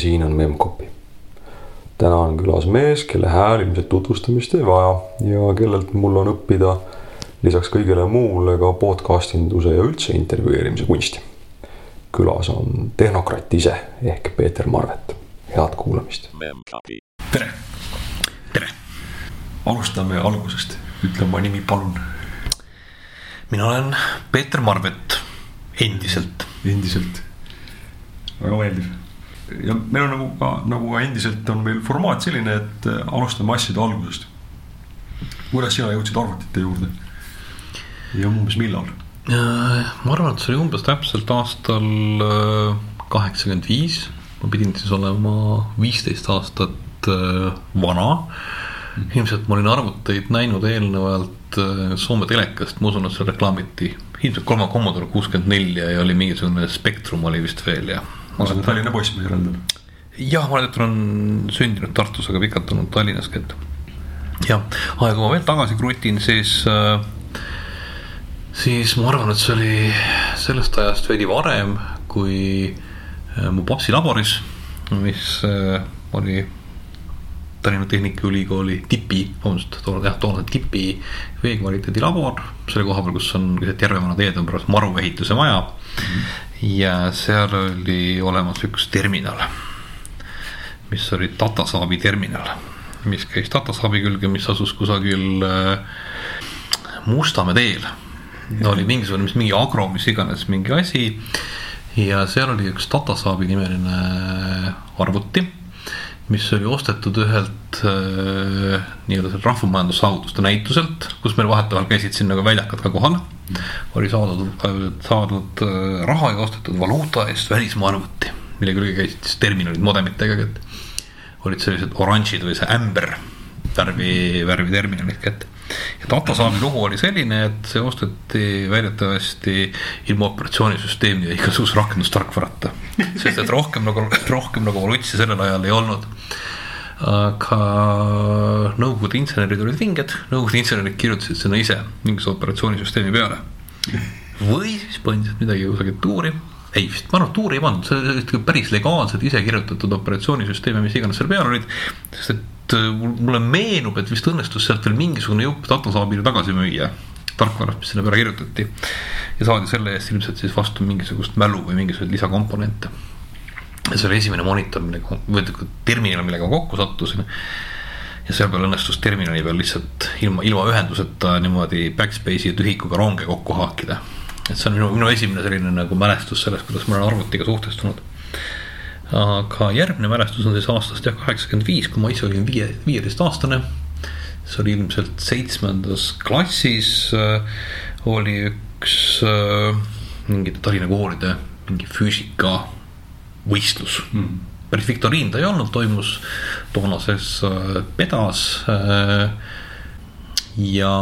siin on Memcpy. täna on külas mees, kelle hääl ilmselt tutvustamist ei vaja ja kellelt mul on õppida lisaks kõigele muule ka podcast induse ja üldse intervjueerimise kunsti. külas on tehnokratt ise ehk Peeter Marvet, head kuulamist. tere, tere. alustame algusest, ütle oma nimi, palun. mina olen Peeter Marvet, endiselt. endiselt, väga meeldiv ja meil on nagu ka, nagu ka endiselt on meil formaat selline, et äh, alustame asjade algusest. kuidas sina jõudsid arvutite juurde? ja umbes millal? ma arvan, et see oli umbes täpselt aastal äh, kaheksakümmend viis. ma pidin siis olema viisteist aastat äh, vana. ilmselt ma olin arvuteid näinud eelnevalt Soome telekast, ma usun, et seal reklaamiti ilmselt kolme Commodore kuuskümmend neli ja oli mingisugune Spectrum oli vist veel ja ma olen Tallinna poiss, ma järeldan. jah, ma olen sündinud Tartus, aga pikalt olnud Tallinnaski, et jah, aga kui ma veel tagasi krutin, siis äh, siis ma arvan, et see oli sellest ajast veidi varem, kui äh, mu papsi laboris, mis äh, oli Tallinna Tehnikaülikooli tipi, vabandust, toona jah, toona tipi veekvaliteedi labor. selle koha peal, kus on keset Järvevana teed on pärast maruehituse maja mm. -hmm ja seal oli olemas üks terminal, mis oli Datasaabi terminal, mis käis Datasaabi külge, mis asus kusagil äh, Mustamäe teel. oli mingisugune, mis mingi agro, mis iganes mingi asi. ja seal oli üks Datasaabi nimeline arvuti mis oli ostetud ühelt äh, nii-öelda seal rahvamajandussaavutuste näituselt, kus meil vahetevahel käisid siin nagu väljakad ka kohal. oli saadud, saadud äh, raha ja ostetud valuuta eest välismaa arvuti, mille külge käisid siis terminalid modemitega, et olid sellised oranžid või see ämber värvi, värvi terminalid kätte ja datasaami lugu oli selline, et see osteti väidetavasti ilma operatsioonisüsteemi ja igasuguse rakendustarkvarata. sest et rohkem nagu, rohkem nagu volutsi sellel ajal ei olnud. aga Nõukogude insenerid olid vinged, Nõukogude insenerid kirjutasid sinna ise mingisuguse operatsioonisüsteemi peale. või siis põhimõtteliselt midagi kusagilt tuuri ei vist, ma arvan, et tuuri ei pandud, see oli päris legaalselt ise kirjutatud operatsioonisüsteeme, mis iganes seal peal olid. sest et et äh, mulle meenub, et vist õnnestus sealt veel mingisugune jupp datasaabile tagasi müüa tarkvarast, mis sinna peale kirjutati. ja saadi selle eest ilmselt siis vastu mingisugust mälu või mingisuguseid lisakomponente. ja see oli esimene monitor, millega, või terminal, millega ma kokku sattusin. ja seal peal õnnestus terminali peal lihtsalt ilma, ilma ühenduseta niimoodi backspace'i ja tühikuga ronge kokku haakida. et see on minu, minu esimene selline nagu mälestus sellest, kuidas ma olen arvutiga suhtestunud aga järgmine mälestus on siis aastast jah, kaheksakümmend viis, kui ma ise olin viie, viieteistaastane. see oli ilmselt seitsmendas klassis äh, oli üks äh, mingite Tallinna koolide mingi füüsikavõistlus mm.. päris viktoriin ta ei olnud, toimus toonases äh, pedas äh,. ja,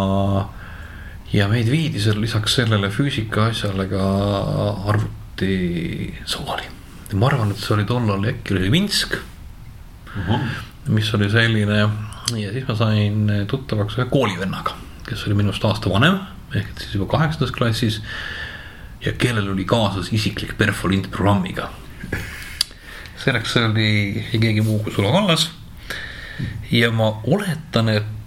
ja meid viidi seal lisaks sellele füüsika asjale ka arvutisaali ma arvan, et see oli tollal äkki oli Minsk uh. -huh. mis oli selline ja siis ma sain tuttavaks ühe koolivennaga, kes oli minust aasta vanem ehk et siis juba kaheksandas klassis. ja kellel oli kaasas isiklik perfolint programmiga. selleks oli keegi muu kui Sulo Kallas. ja ma oletan, et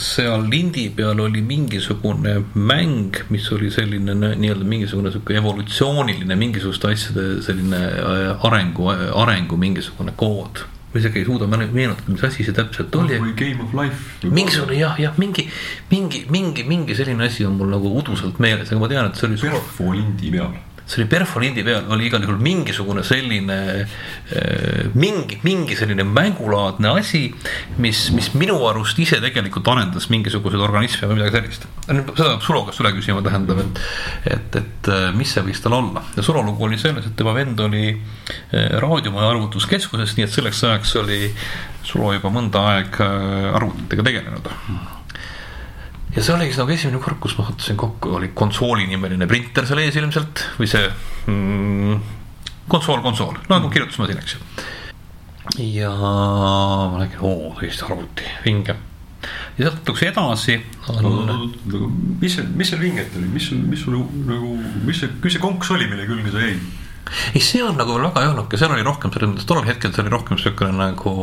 seal lindi peal oli mingisugune mäng, mis oli selline nii-öelda mingisugune sihuke evolutsiooniline mingisuguste asjade selline äh, arengu, arengu mingisugune kood ma isegi ei suuda meenutada, mis asi see täpselt oli. või Game of Life. mingisugune jah, jah, mingi, mingi, mingi, mingi selline asi on mul nagu uduselt meeles, aga ma tean, et see oli. perfolindi peal see oli perfolindi peal, oli igal juhul mingisugune selline, äh, mingi, mingi selline mängulaadne asi, mis, mis minu arust ise tegelikult arendas mingisuguseid organisme või midagi sellist. seda peab Sulo käest üle küsima, tähendab, et, et, et äh, mis see võis tal olla. ja Sulo lugu oli selles, et tema vend oli äh, raadiomaja arvutuskeskuses, nii et selleks ajaks oli Sulo juba mõnda aega arvutitega tegelenud ja see oligi nagu esimene kord, kus ma sattusin kokku, oli konsoolinimeline printer seal ees ilmselt või see mm, konsool, konsool, nagu mm. kirjutusmasin, eks ju. ja ma nägin, oo, tõesti arvuti, vinge. ja sealt natuke edasi on mis see, mis seal vinget oli, mis mis sul nagu, mis see, mis see konks oli, mille külge sa jäid? ei, seal nagu veel väga ei olnudki, seal oli rohkem selles mõttes, tollel hetkel see oli rohkem siukene nagu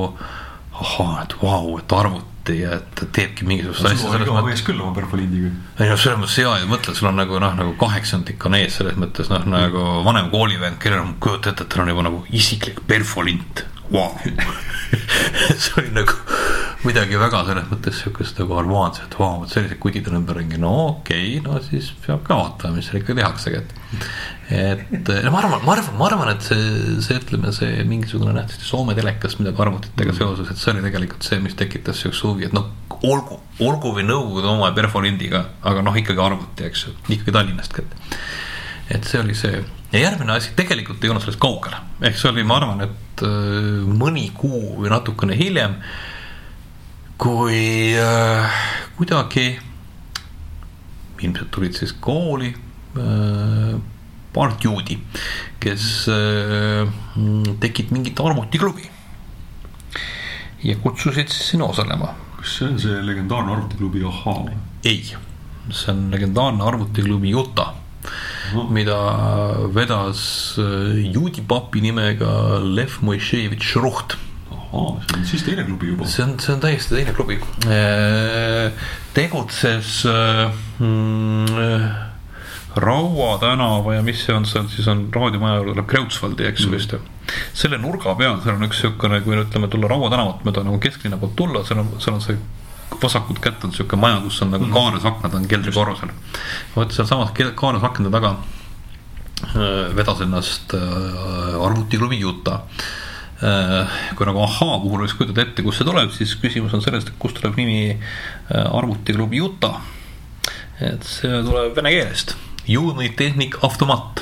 ahhaa, et vau, et arvuti ja et ta teebki mingisugust asja mees küll oma perfolindiga. ei noh, selles mõttes hea ja mõtled, sul on nagu noh, nagu kaheksandik on ees selles mõttes noh, nagu vanem koolivend, kellel on, kujuta ette, et tal on juba nagu isiklik perfolint, vau. see oli nagu midagi väga selles mõttes siukest nagu armaanset, vau, et sellised kutid on ümberringi, no okei okay,, no siis peab ka vaatama, mis seal ikka tehaksegi, et et no ma arvan, ma arvan, ma arvan, et see, see ütleme, see mingisugune nähtavasti Soome telekas midagi arvutitega seoses, et see oli tegelikult see, mis tekitas siukse huvi, et noh, olgu, olgu või Nõukogude oma perfolindiga, aga noh, ikkagi arvuti, eks ju, ikkagi Tallinnast ka. et see oli see ja järgmine asi tegelikult ei olnud sellest kaugel, ehk see oli, ma arvan, et äh, mõni kuu või natukene hiljem, kui äh, kuidagi ilmselt tulid siis kooli äh, paar juudi, kes äh, tegid mingit arvutiklubi ja kutsusid siis sinna osalema. kas see on see legendaarne arvutiklubi Ahhaa ei, see on legendaarne arvutiklubi Utah. Mida vedas äh, juudi papi nimega Lev Moisheevitš Ruht ahhaa, see on siis teine klubi juba. see on, see on täiesti teine klubi. tegutses äh, mm, Raua tänava ja mis see on seal siis on raadiomaja juurde tuleb Kreutzwaldi, eks ju vist ju. selle nurga peal, seal on üks siukene, kui ütleme tulla Raua tänavat mööda nagu kesklinna poolt tulla, seal on, seal on see vasakut kätt on siuke maja, kus on nagu kaaresaknad on keldrikorrusel. vot sealsamas kaaresakende taga äh, vedas ennast äh, arvutiklubi Utah Äh, kui nagu ahhaa puhul võiks kujutada ette, kust see tuleb, siis küsimus on selles, et kust tuleb nimi arvutiklubi Utah. et see tuleb vene keelest, Unitehnik Automat.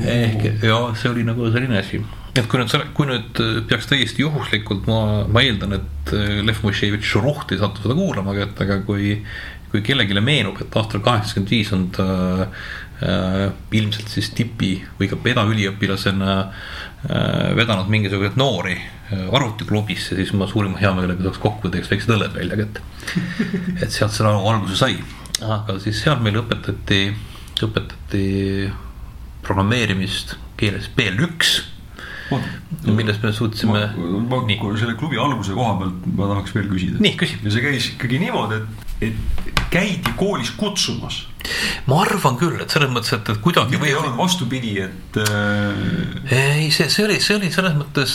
ehk ja see oli nagu selline asi, et kui nüüd, kui nüüd äh, peaks täiesti juhuslikult, ma, ma eeldan, et äh, Lev Moisheevitš Ruhti ei sattu seda kuulama, et aga kui, kui kellelegi meenub, et aastal kaheksakümmend viis on ta äh, ilmselt siis tipi või ka pedaüliõpilasena äh, vedanud mingisuguseid noori äh, arvutiklubisse, siis ma suurima heameelega saaks kokku ja teeks väiksed õlled välja, et et sealt see laulu alguse sai. aga siis seal meil õpetati, õpetati programmeerimist keeles BL1 milles me suutsime ma, ma selle klubi alguse koha pealt ma tahaks veel küsida. nii küsi. ja see käis ikkagi niimoodi, et, et käidi koolis kutsumas. ma arvan küll, et selles mõttes, et, et kuidagi või ei olnud vastupidi, et äh, ei, see, see oli, see oli selles mõttes,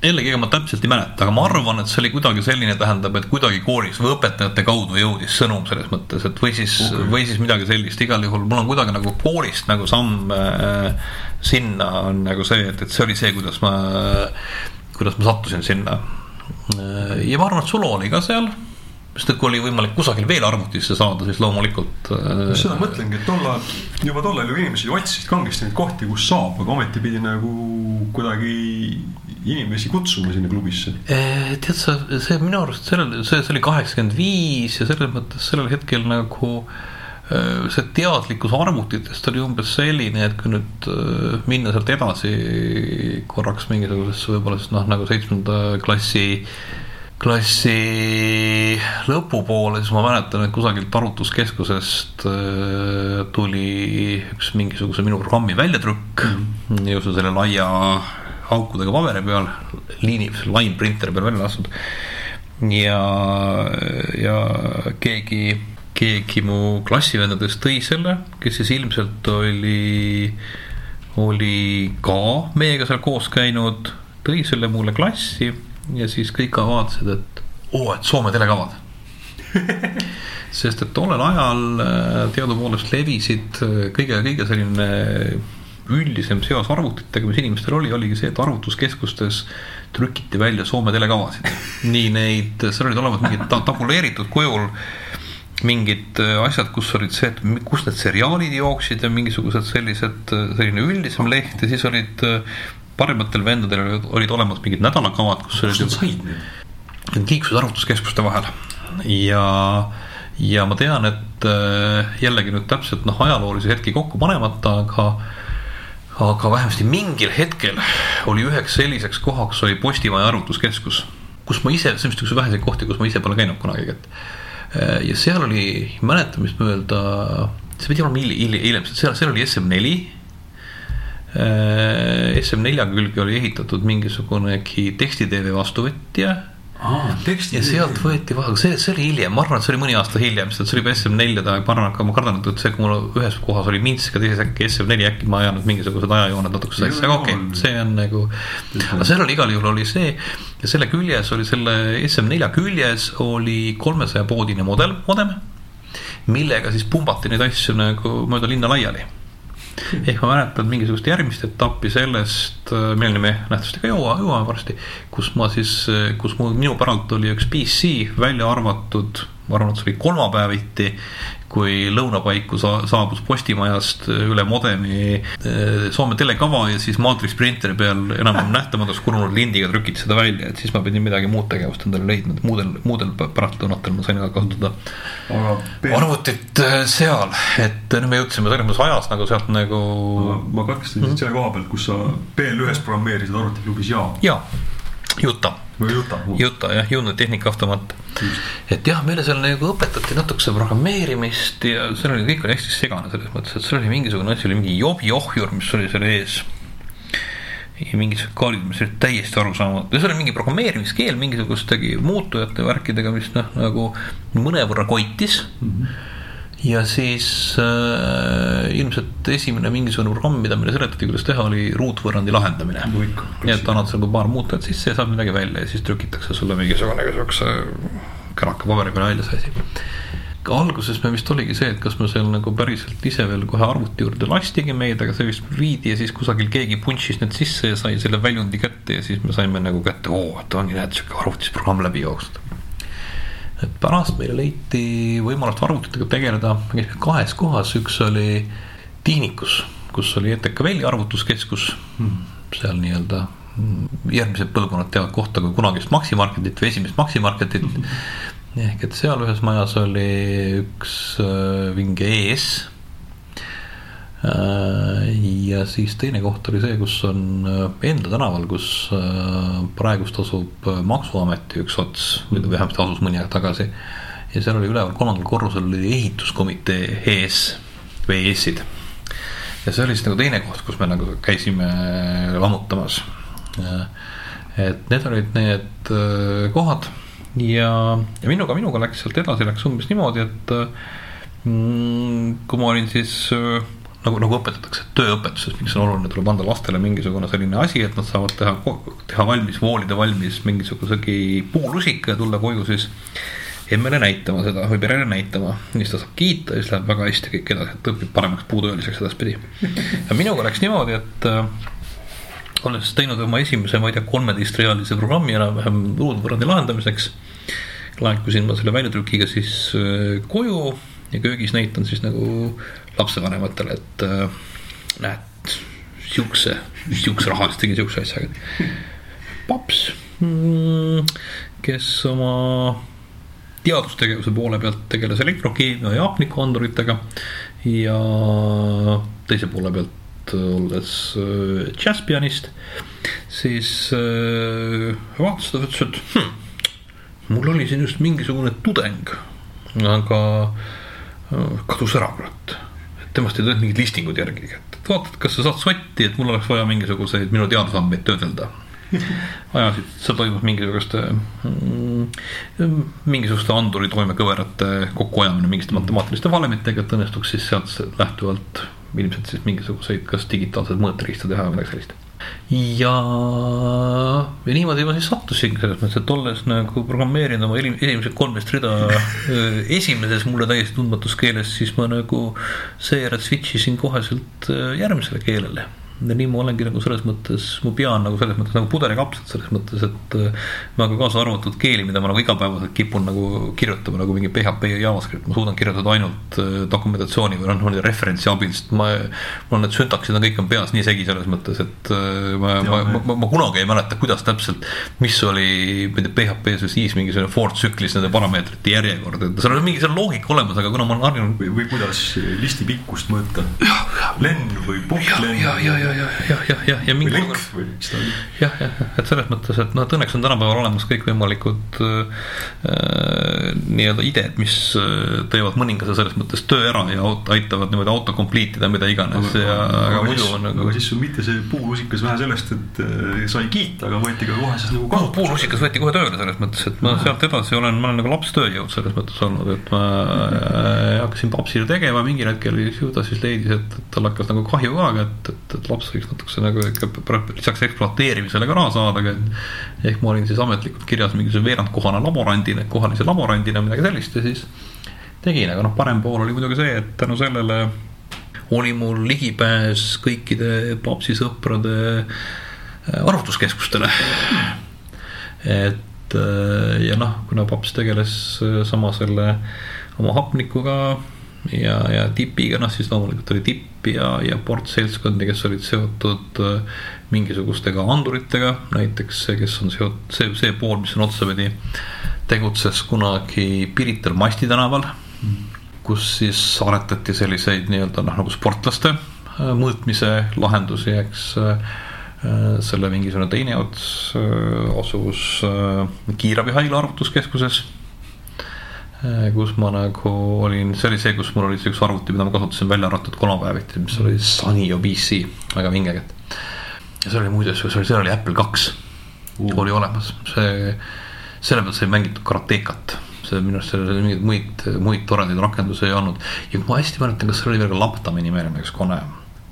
jällegi ega ma täpselt ei mäleta, aga ma arvan, et see oli kuidagi selline, tähendab, et kuidagi koolis või õpetajate kaudu jõudis sõnum selles mõttes, et või siis okay., või siis midagi sellist, igal juhul mul on kuidagi nagu koolist nagu samm äh, sinna on nagu see, et, et see oli see, kuidas ma, kuidas ma sattusin sinna. ja ma arvan, et Sulo oli ka seal, sest et kui oli võimalik kusagil veel arvutisse saada, siis loomulikult äh, just seda mõtlengi, et tol ajal, juba tol ajal ju inimesed otsisid kangesti neid kohti, kus saab, aga ometi pidi nagu kuidagi inimesi kutsuma sinna klubisse. Eh, tead sa, see minu arust sellel, see, see oli kaheksakümmend viis ja selles mõttes sellel hetkel nagu eh, see teadlikkus arvutitest oli umbes selline, et kui nüüd eh, minna sealt edasi korraks mingisugusesse võib-olla siis noh, nagu seitsmenda klassi klassi lõpupoole, siis ma mäletan, et kusagilt arvutuskeskusest äh, tuli üks mingisuguse minu programmi väljatrükk mm., just selle laia aukudega paberi peal, liini, line printeri peal välja lastud. ja, ja keegi, keegi mu klassivendadest tõi selle, kes siis ilmselt oli, oli ka meiega seal koos käinud, tõi selle mulle klassi ja siis kõik ka vaatasid, et oo, et Soome telekavad. sest et tollel ajal äh, teadupoolest levisid äh, kõige, kõige selline üldisem seos arvutitega, mis inimestel oli, oligi see, et arvutuskeskustes trükiti välja Soome telekavasid. nii neid, seal olid olemas mingid ta- tabuleeritud kujul mingid äh, asjad, kus olid see, et kus need seriaalid jooksid ja mingisugused sellised, selline üldisem leht ja siis olid äh, parematel vendadel olid, olid olemas mingid nädalakavad, kus olid said neid? Need liiklusid arvutuskeskuste vahel ja, ja ma tean, et äh, jällegi nüüd täpselt noh, ajaloolisi hetki kokku panemata, aga aga vähemasti mingil hetkel oli üheks selliseks kohaks oli Postimaja arvutuskeskus, kus ma ise, see on vist üks väheseid kohti, kus ma ise pole käinud kunagi, et äh, ja seal oli mäletamist mööda, see pidi olema hiljem, seal, seal oli SM4 SM4 külge oli ehitatud mingisugunegi teksti-tv vastuvõtja aa, teksti. ja sealt võeti vahe, see, see oli hiljem, ma arvan, et see oli mõni aasta hiljem, sest see oli juba SM4-de aeg, ma arvan, aga ma kardan, et see, kui mul ühes kohas oli Minsk ja teises äkki SM4 äkki ma ajan nüüd mingisugused ajajooned natuke sassi, aga okei okay,, see on nagu. aga seal oli igal juhul oli see ja selle küljes oli selle SM4 küljes oli kolmesaja poodine mudel, modem, millega siis pumbati neid asju nagu mööda linna laiali ehk ma mäletan mingisugust järgmist etappi sellest, milleni me nähtavasti ka jõua, jõuame varsti, kus ma siis, kus mu, minu päralt oli üks PC välja arvatud, ma arvan, et see oli kolmapäeviti, kui lõunapaiku sa, saabus Postimajast üle modemi eh, Soome telekava ja siis maatriks printeri peal enam-vähem nähtamatuks kurunud lindiga trükiti seda välja, et siis ma pidin midagi muud tegevust endale leidma, et muudel, muudel pärastlõunatel ma sain ka kasutada. Aga Peep, arvutit äh, seal, et nüüd me jõudsime selles mõttes ajas nagu sealt nagu ma katkestasin sind selle koha pealt, kus sa PL1-s programmeerisid arvutiklubis ja ja Juta, Juta. Juta jah, Unit Tehnika Automaat. et jah, meile seal nagu õpetati natukese programmeerimist ja seal oli, kõik oli hästi segane selles mõttes, et seal oli mingisugune asi, oli mingi jobi ohjur, mis oli seal ees. ja mingisugused kaalid, mis olid täiesti arusaamatud ja see oli mingi programmeerimiskeel mingisugustegi muutujate värkidega, mis noh, nagu mõnevõrra koitis mm. -hmm ja siis äh, ilmselt esimene mingisugune programm, mida meile seletati, kuidas teha, oli ruutvõrrandi lahendamine nii et annad seal paar muutujat sisse ja saad midagi välja ja siis trükitakse sulle mingisugune siukse käraka paberi peale välja see asi. alguses me vist oligi see, et kas me seal nagu päriselt ise veel kohe arvuti juurde lastigi meid, aga see vist viidi ja siis kusagil keegi puntšis need sisse ja sai selle väljundi kätte ja siis me saime nagu kätte, oo, et ongi näed siuke arvutis programm läbi jooksnud. Et pärast meile leiti võimalust arvutitega tegeleda, kahes kohas, üks oli Tiinikus, kus oli ETK-Velli arvutuskeskus hmm., seal nii-öelda mm, järgmised põlvkonnad teavad kohta kui kunagist Maximarketit või esimest Maximarketit mm. -hmm. ehk et seal ühes majas oli üks äh, vinge ES. Ja siis teine koht oli see, kus on äh, Enda tänaval, kus äh, praegust asub äh, Maksuameti üks ots või vähemasti asus mõni aeg tagasi. ja seal oli üleval kolmandal korrusel oli ehituskomitee ES või ES-id ja see oli siis nagu teine koht, kus me nagu käisime lammutamas. et need olid need äh, kohad ja, ja minuga, minuga läks sealt edasi, läks umbes niimoodi, et mm, kui ma olin siis äh, nagu, nagu õpetatakse tööõpetuses, miks on oluline, tuleb anda lastele mingisugune selline asi, et nad saavad teha, teha valmis, voolida valmis mingisugusegi puulusika ja tulla koju siis emmele näitama seda või perele näitama, siis ta saab kiita ja siis läheb väga hästi kõik edasi, et õpib paremaks puutööliseks edaspidi. ja minuga läks niimoodi, et äh, olles teinud oma esimese, ma ei tea, kolmeteistrealise programmi enam-vähem ruudvõrrandi lahendamiseks, laekusin ma selle väljatrükiga siis äh, koju ja köögis näitan siis nagu lapsevanematele, et äh, näed, siukse, siukse raha eest tegin siukse asjaga. paps mm,, kes oma teadustegevuse poole pealt tegeles elektrokeemia ja hapnikuanduritega ja teise poole pealt olles äh, džässpianist, siis äh, vaatas ta, ütles, et hm, mul oli siin just mingisugune tudeng, aga äh, kadus ära, kurat. temast ei tulnud mingid listingud järgi, et vaata, et kas sa saad sotti, et mul oleks vaja mingisuguseid minu teadusandmeid töödelda ajasid, seal toimus mingisuguste mm,, mingisuguste anduri toimekõverate kokkuajamine mingite matemaatiliste valemitega, et õnnestuks siis sealt lähtuvalt ilmselt siis mingisuguseid, kas digitaalseid mõõteriista teha või midagi sellist. ja, ja niimoodi ma siis sattusingi selles mõttes, et olles nagu programmeerinud oma esimesed kolmteist rida öö, esimeses mulle täiesti tundmatus keeles, siis ma nagu seejärel switch isin koheselt öö, järgmisele keelele nii ma olengi nagu selles mõttes, mu pea on nagu selles mõttes nagu puderikapsad selles mõttes, et äh, ma ka kaasa arvatud keeli, mida ma nagu igapäevaselt kipun nagu kirjutama nagu mingi PHP ja JavaScript, ma suudan kirjutada ainult äh, dokumentatsiooni või noh, referentsi abil, sest ma, mul need süntaksid on kõik on peas nii segi selles mõttes, et äh, ma, ma, ma, ma, ma kunagi ei mäleta, kuidas täpselt, mis oli, ma ei tea, PHP-s või siis mingisugune for tsüklis nende parameetrite järjekord, et seal on mingi seal loogika olemas, aga kuna ma olen harjunud või, või kuidas listi pikkust mõõta. lenn või ja, ja, ja, ja, ja, ja, ja või mingi length või mis ta oli. jah, jah, et selles mõttes, et noh, et õnneks on tänapäeval olemas kõikvõimalikud äh, nii-öelda ideed, mis äh, teevad mõningase selles mõttes töö ära ja aitavad niimoodi auto complete ida mida iganes ja aga muidu on nagu aga siis on mitte see puulusikas vähe sellest, et äh, sai kiita, aga võeti ka kohe siis nagu kasutusele. puulusikas võeti kohe tööle selles mõttes, et ma sealt edasi olen, ma olen nagu lapstööjõud selles mõttes olnud, et ma äh, hakkasin papsile tegema, mingil hetkel ju ta siis leidis, et, et tal hakkas nagu kahju ka, et, et, et laps võiks natukese nagu ikka lisaks ekspluateerimisele ka raha saada, aga ehk ma olin siis ametlikult kirjas mingisuguse veerandkohana laborandina, kohalise laborandina, midagi sellist ja siis tegin, aga noh, parem pool oli muidugi see, et tänu sellele oli mul ligipääs kõikide papsi sõprade äh, arvutuskeskustele. et äh, ja noh, kuna paps tegeles äh, sama selle oma hapnikuga ja, ja tipiga, noh siis loomulikult oli tipp ja, ja ports seltskondi, kes olid seotud äh, mingisugustega anduritega, näiteks see, kes on seotud, see, see pool, mis on otsapidi, tegutses kunagi Pirital Masti tänaval, kus siis aretati selliseid nii-öelda noh, nagu sportlaste äh, mõõtmise lahendusi, eks äh, selle mingisugune teine ots asus kiirabihaigla arvutuskeskuses kus ma nagu olin, see oli see, kus mul oli see üks arvuti, mida ma kasutasin välja arvatud kolmapäeviti, mis oli Sanyo PC, väga vinge kätt. ja see oli muuseas, see oli, seal oli Apple kaks Uh. oli olemas, see, selle pealt sai mängitud karatekat. see minu arust seal mingeid muid, muid toredaid rakendusi ei olnud ja kui ma hästi mäletan, kas seal oli veel ka Laptami nimeline üks kone.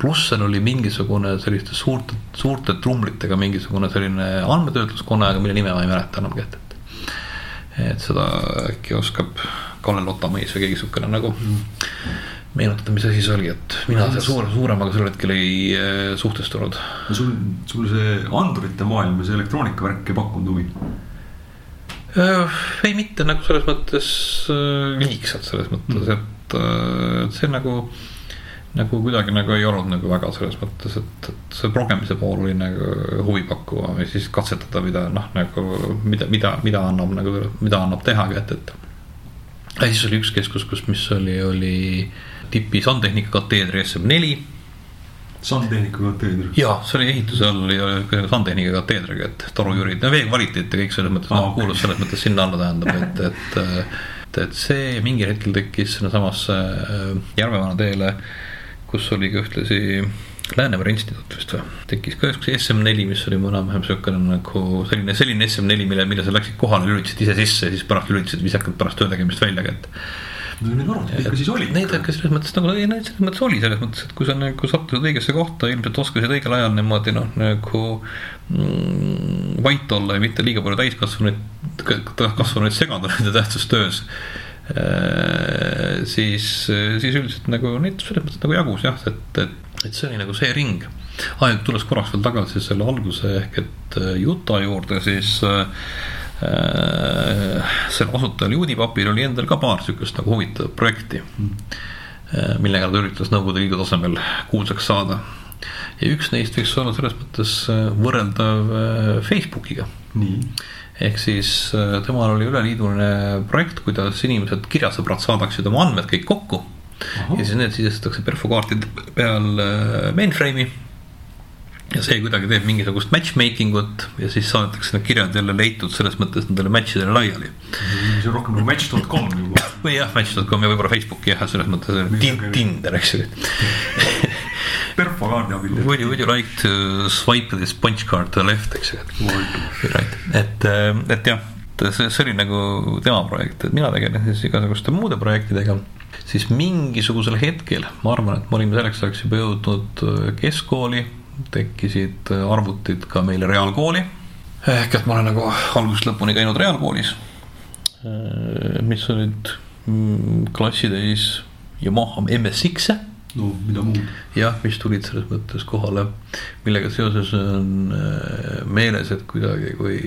pluss seal oli mingisugune selliste suurte, suurte trumlitega mingisugune selline andmetöötluskone, aga mille nime ma ei mäleta enam kätte et seda äkki oskab Kalle Lotamõis või keegi siukene nagu meenutada, mis asi see oli, et mina selle suure, suuremaga sel hetkel ei eh, suhtestunud. no sul, sul see andurite maailm ja see elektroonikavärk ei pakkunud huvi? ei, mitte nagu selles mõttes äh, liigselt selles mõttes, et äh, et see nagu, nagu kuidagi nagu ei olnud nagu väga selles mõttes, et, et see progemise pool oli nagu huvipakkuvam ja siis katsetada, mida noh, nagu mida, mida, mida annab nagu, mida annab teha, et, et ja siis oli üks keskus, kus, mis oli, oli tipi sandtehnika kateedri SM4 sandtehnika kateeder. ja see oli ehituse all ja sandtehnika kateedriga, et torujürid, no vee kvaliteet ja kõik selles mõttes Aa, noh okei. kuulus selles mõttes sinna alla tähendab, et, et, et, et see mingil hetkel tekkis sinnasamasse äh, Järvevana teele, kus oli ka ühtlasi Läänemere instituut vist või, tekkis ka üks SM4, mis oli enam-vähem siukene nagu selline, selline SM4, mille, mille sa läksid kohale, lülitasid ise sisse ja siis pärast lülitasid viisakalt pärast töö tegemist välja, et no neid arvuteid ikka siis oli. Neid ikka selles mõttes nagu, ei neid selles mõttes oli selles mõttes, et kui sa nagu sattusid õigesse kohta, ilmselt oskasid õigel ajal niimoodi noh, nagu mm, vait olla ja mitte liiga palju täiskasvanuid, kasvanuid segada nende tähtsustöös. siis, siis üldiselt nagu neid selles mõttes nagu jagus jah, et, et, et see oli nagu see ring. ja tulles korraks veel tagasi selle alguse ehk et äh, Utah juurde, siis äh, äh, selle asutajal Juudi papil oli endal ka paar sihukest nagu huvitavat projekti mm., millega ta üritas Nõukogude Liidu tasemel kuulsaks saada. ja üks neist võiks olla selles mõttes äh, võrreldav äh, Facebookiga nii, ehk siis äh, temal oli üleliiduline projekt, kuidas inimesed, kirjasõbrad saadaksid oma andmed kõik kokku Ahah. ja siis need sisestatakse perfokaartide peal äh, mainframe'i. Ja see kuidagi teeb mingisugust matchmaking ut ja siis saadetakse need kirjad jälle leitud selles mõttes nendele match idele laiali. see on rohkem nagu match.com juba. või jah, match.com ja võib-olla Facebook jah, selles mõttes Tinder, eks ju. perfokaardi abil. Would you, would you like to swipe this punch card to the left, eks ju. Right. et, et jah, see, see oli nagu tema projekt, et mina tegelesin siis igasuguste muude projektidega. siis mingisugusel hetkel, ma arvan, et me olime selleks ajaks juba jõudnud äh, keskkooli, tekkisid äh, arvutid ka meile reaalkooli. ehk et ma olen nagu algusest lõpuni käinud reaalkoolis, mis olid mm, klassitäis Yamaha MSX-e no mida muud. jah, mis tulid selles mõttes kohale, millega seoses on äh, meeles, et kuidagi, kui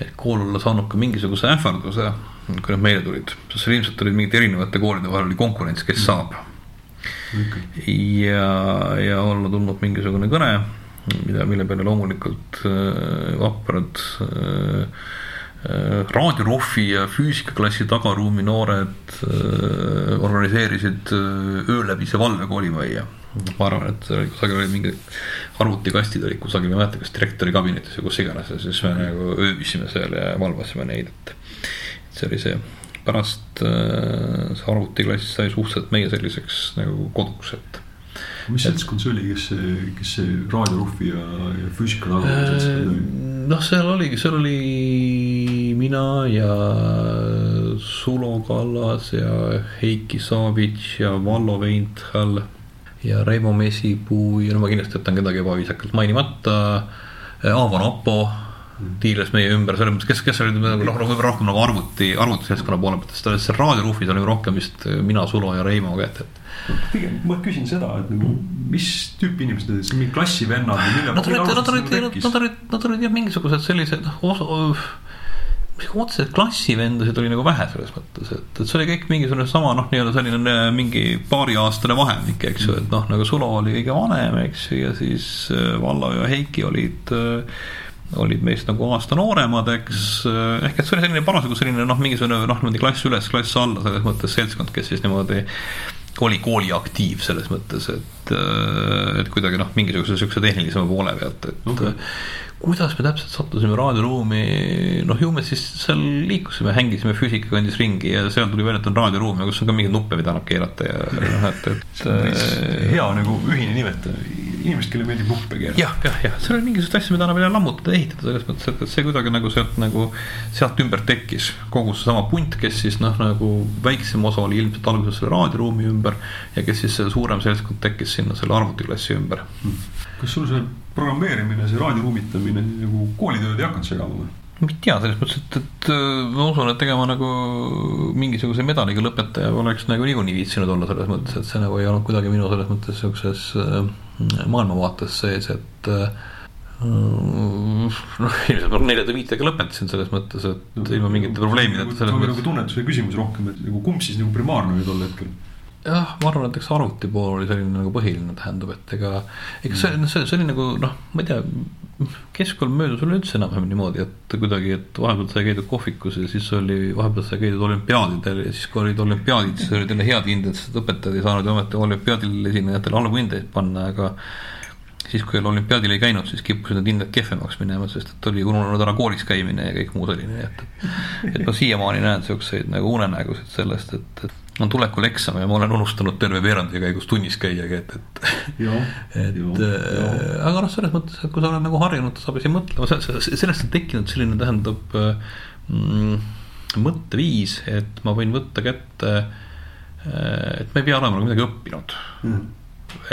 et kool olla saanud ka mingisuguse ähvarduse, kui nad meile tulid, sest seal ilmselt olid mingite erinevate koolide vahel oli konkurents, kes saab. ja, ja olla tulnud mingisugune kõne, mida, mille peale loomulikult äh, vaprad äh, äh, raadioruhvi ja füüsikaklassi tagaruumi noored äh, organiseerisid äh, ööläbise valve koolimajja. ma arvan, et see oli kusagil oli mingi arvutikastid olid kusagil, ma ei mäleta, kas direktori kabinetis või kus iganes ja siis me nagu ööbisime seal ja valvasime neid, et. see oli see, pärast äh, see arvutiklass sai suhteliselt meie selliseks nagu koduks, et mis seltskond see oli, kes kes see raadioruffi ja, ja füüsika taga oli? noh, seal oligi, seal oli mina ja Sulo Kallas ja Heiki Savits ja Vallo Veinthal ja Reimo Mesipuu ja no ma kindlasti jätan kedagi ebaviisakalt mainimata. Aavo Napo tiirles meie ümber, selles mõttes, kes, kes olid nagu noh, võib-olla rohkem nagu arvuti, arvutiseltskonna poole pealt, sest seal raadioruufis oli rohkem vist mina, Sulo ja Reimo käed, et pigem ma küsin seda, et nagu mis tüüpi inimesed need olid, mingi klassivennad või mille Nad olid, nad olid, nad olid, nad olid jah, mingisugused sellised noh, otseselt klassivendasid oli nagu vähe selles mõttes, et, et see oli kõik mingisugune sama noh, nii-öelda selline mingi paariaastane vahemik, eks ju, et noh, nagu Sulo oli kõige vanem, eks ju, ja siis Vallo ja Heiki olid olid meist nagu aasta nooremad, eks, ehk et see oli selline parasjagu selline noh, mingisugune noh, niimoodi klass üles, klass alla selles mõttes seltskond, kes siis niimoodi oli kooliaktiiv selles mõttes, et, et kuidagi noh, mingisuguse siukse tehnilisema poole pealt, et okay. kuidas me täpselt sattusime raadioruumi, noh ju me siis seal liikusime, hängisime füüsikakandis ringi ja seal tuli välja, et on raadioruum ja kus on ka mingeid nuppe, mida annab keerata ja noh, et, et. hea nagu ühine nimetaja, inimesed, kellele meeldib nuppe keerata. jah, jah, jah, seal oli mingisugust asja, mida annab jälle lammutada, ehitada selles mõttes, et, et see kuidagi nagu sealt nagu, sealt ümber tekkis kogu seesama punt, kes siis noh, nagu väiksem osa oli ilmselt alguses selle raadioruumi ümber ja kes siis see suurem seltskond tekkis sinna selle arvutiklassi ümber hmm.. kas sul see programmeerimine, see raadioruumitamine nagu koolitööd ei hakanud segama või? Ma ei tea, selles mõttes, et, et ma usun, et tegema nagu mingisuguse medaliga lõpetaja oleks nagu niikuinii viitsinud olla selles mõttes, et see nagu ei olnud kuidagi minu selles mõttes siukses maailmavaates sees, et noh, ilmselt ma neljanda-viitega lõpetasin selles mõttes, et no, ilma mingite probleemideta. see on nagu tunnetuse küsimus rohkem, et nagu kumb siis nagu primaarne oli tol hetkel jah, ma arvan, et eks arvuti pool oli selline nagu põhiline, tähendab, et ega, ega see, see, see oli nagu noh, ma ei tea, keskkool möödus üleüldse enam-vähem niimoodi, et kuidagi, et vahepeal sai käidud kohvikus ja siis oli, vahepeal sai käidud olümpiaadidel ja siis, kui olid olümpiaadid, siis olid jälle head hinded, sest õpetajad ei saanud ju ometi olümpiaadil esinejatele halbu hindeid panna, aga siis, kui olümpiaadil ei käinud, siis kippusid need hinded kehvemaks minema, sest et oli ununenud ära koolis käimine ja kõik muu selline, et et ma siiamaani näen siukseid nagu unenägusid sellest, et, et on tulekul eksam ja ma olen unustanud terve veerandi käigus tunnis käiagi, et, et. et joo, joo. Äh, aga noh, selles mõttes, et kui sa oled nagu harjunud tasapisi mõtlema, sellest on tekkinud selline, tähendab mm, mõtteviis, et ma võin võtta kätte. Äh, et ma ei pea olema nagu midagi õppinud mm..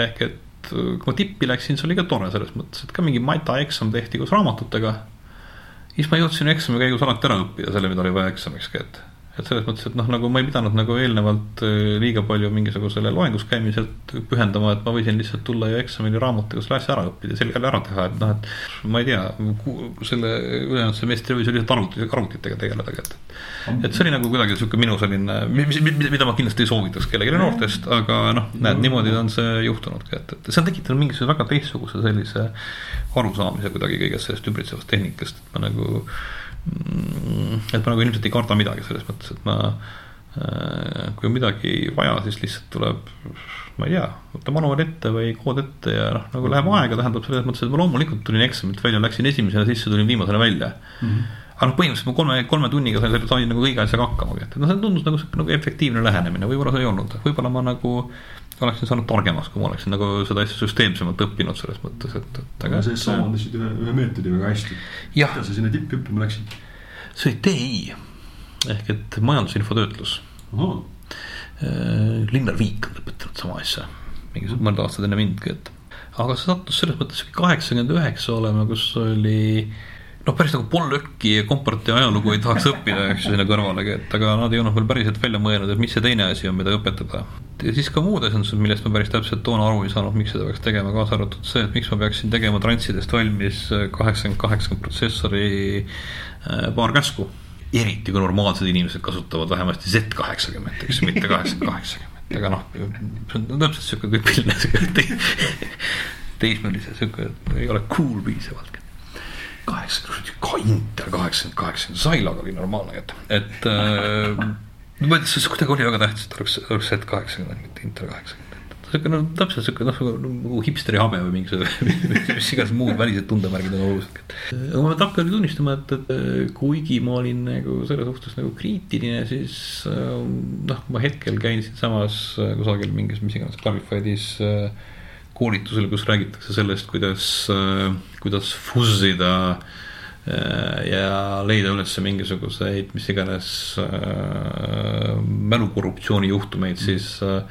ehk et kui ma tippi läksin, see oli ka tore selles mõttes, et ka mingi mata eksam tehti koos raamatutega. siis ma jõudsin eksami käigus alati ära õppida selle, mida oli vaja eksamiks kätte et selles mõttes, et noh, nagu ma ei pidanud nagu eelnevalt äh, liiga palju mingisugusele loengus käimiselt pühendama, et ma võisin lihtsalt tulla ju eksamini raamatutega selle asja ära õppida, selge ära teha, et noh, et ma ei tea, selle ülejäänud semestri võis lihtsalt arvuti, arvutitega tegeleda, et et see oli nagu kuidagi sihuke minu selline, mida ma kindlasti ei soovitaks kellelegi noortest, aga noh, näed, niimoodi on see juhtunudki, et, et see on tekitanud mingisuguse väga teistsuguse sellise arusaamise kuidagi kõigest sellest ümbritsevast tehnikast, et ma nagu Mm, et ma nagu ilmselt ei karda midagi selles mõttes, et ma äh, kui on midagi vaja, siis lihtsalt tuleb, ma ei tea, võtta manuaal ette või kood ette ja noh, nagu läheb aega, tähendab selles mõttes, et ma loomulikult tulin eksamilt välja, läksin esimesena sisse, tulin viimasena välja mm. -hmm. Aga noh, põhimõtteliselt ma kolme, kolme tunniga sain, sain nagu kõige asjaga hakkama, et noh, see tundus nagu sihuke nagu efektiivne lähenemine, võib-olla see ei olnud, võib-olla ma nagu oleksin saanud targemaks, kui ma oleksin nagu seda asja süsteemsemalt õppinud selles mõttes, et, et aga. sa sa omandasid ühe, ühe meetodi väga hästi. kuidas sa sinna tippi õppima läksid? see oli TI ehk et majandusinfotöötlus. Äh, Linnar Viik on lõpetanud sama asja, mingisugused mõned aastad enne mindki, et aga see sattus selles mõttes kaheksakümmend üheksa olema, kus oli noh, päris nagu Paul Lökki komparti ajalugu ei tahaks õppida, eks ju, sinna kõrvalegi, et aga nad ei olnud veel päriselt välja mõelnud, et mis see teine asi on, mida õpetada. ja siis ka muud asjandused, millest ma päris täpselt toona aru ei saanud, miks seda peaks tegema, kaasa arvatud see, et miks ma peaksin tegema transidest valmis kaheksakümmend, kaheksakümmend protsessori äh, paar käsku. eriti kui normaalsed inimesed kasutavad vähemasti Z kaheksakümmend, eks ju, mitte kaheksakümmend, kaheksakümmend, aga noh, see on täpselt sihuke tüüpiline sihuke teismelise sihuke, ei ole cool piisavalt kaheksakümmend, ka Inter kaheksakümmend, kaheksakümmend, Zailaga oli normaalne jutt, et äh, ma ei tea, see kuidagi oli väga tähtis, et oleks, oleks Z kaheksakümmend, mitte Inter kaheksakümmend. sihuke no täpselt sihuke noh, nagu hipsteri habe või mingisugune mis iganes muud välised tundemärgid on olulised. aga ma pean takka tunnistama, et, et kuigi ma olin nagu selle suhtes nagu kriitiline, siis noh, ma hetkel käin siinsamas kusagil mingis, mis iganes Clarified'is koolitusel, kus räägitakse sellest, kuidas, kuidas fuzzida ja leida üles mingisuguseid mis iganes äh, mälukorruptsiooni juhtumeid, siis äh,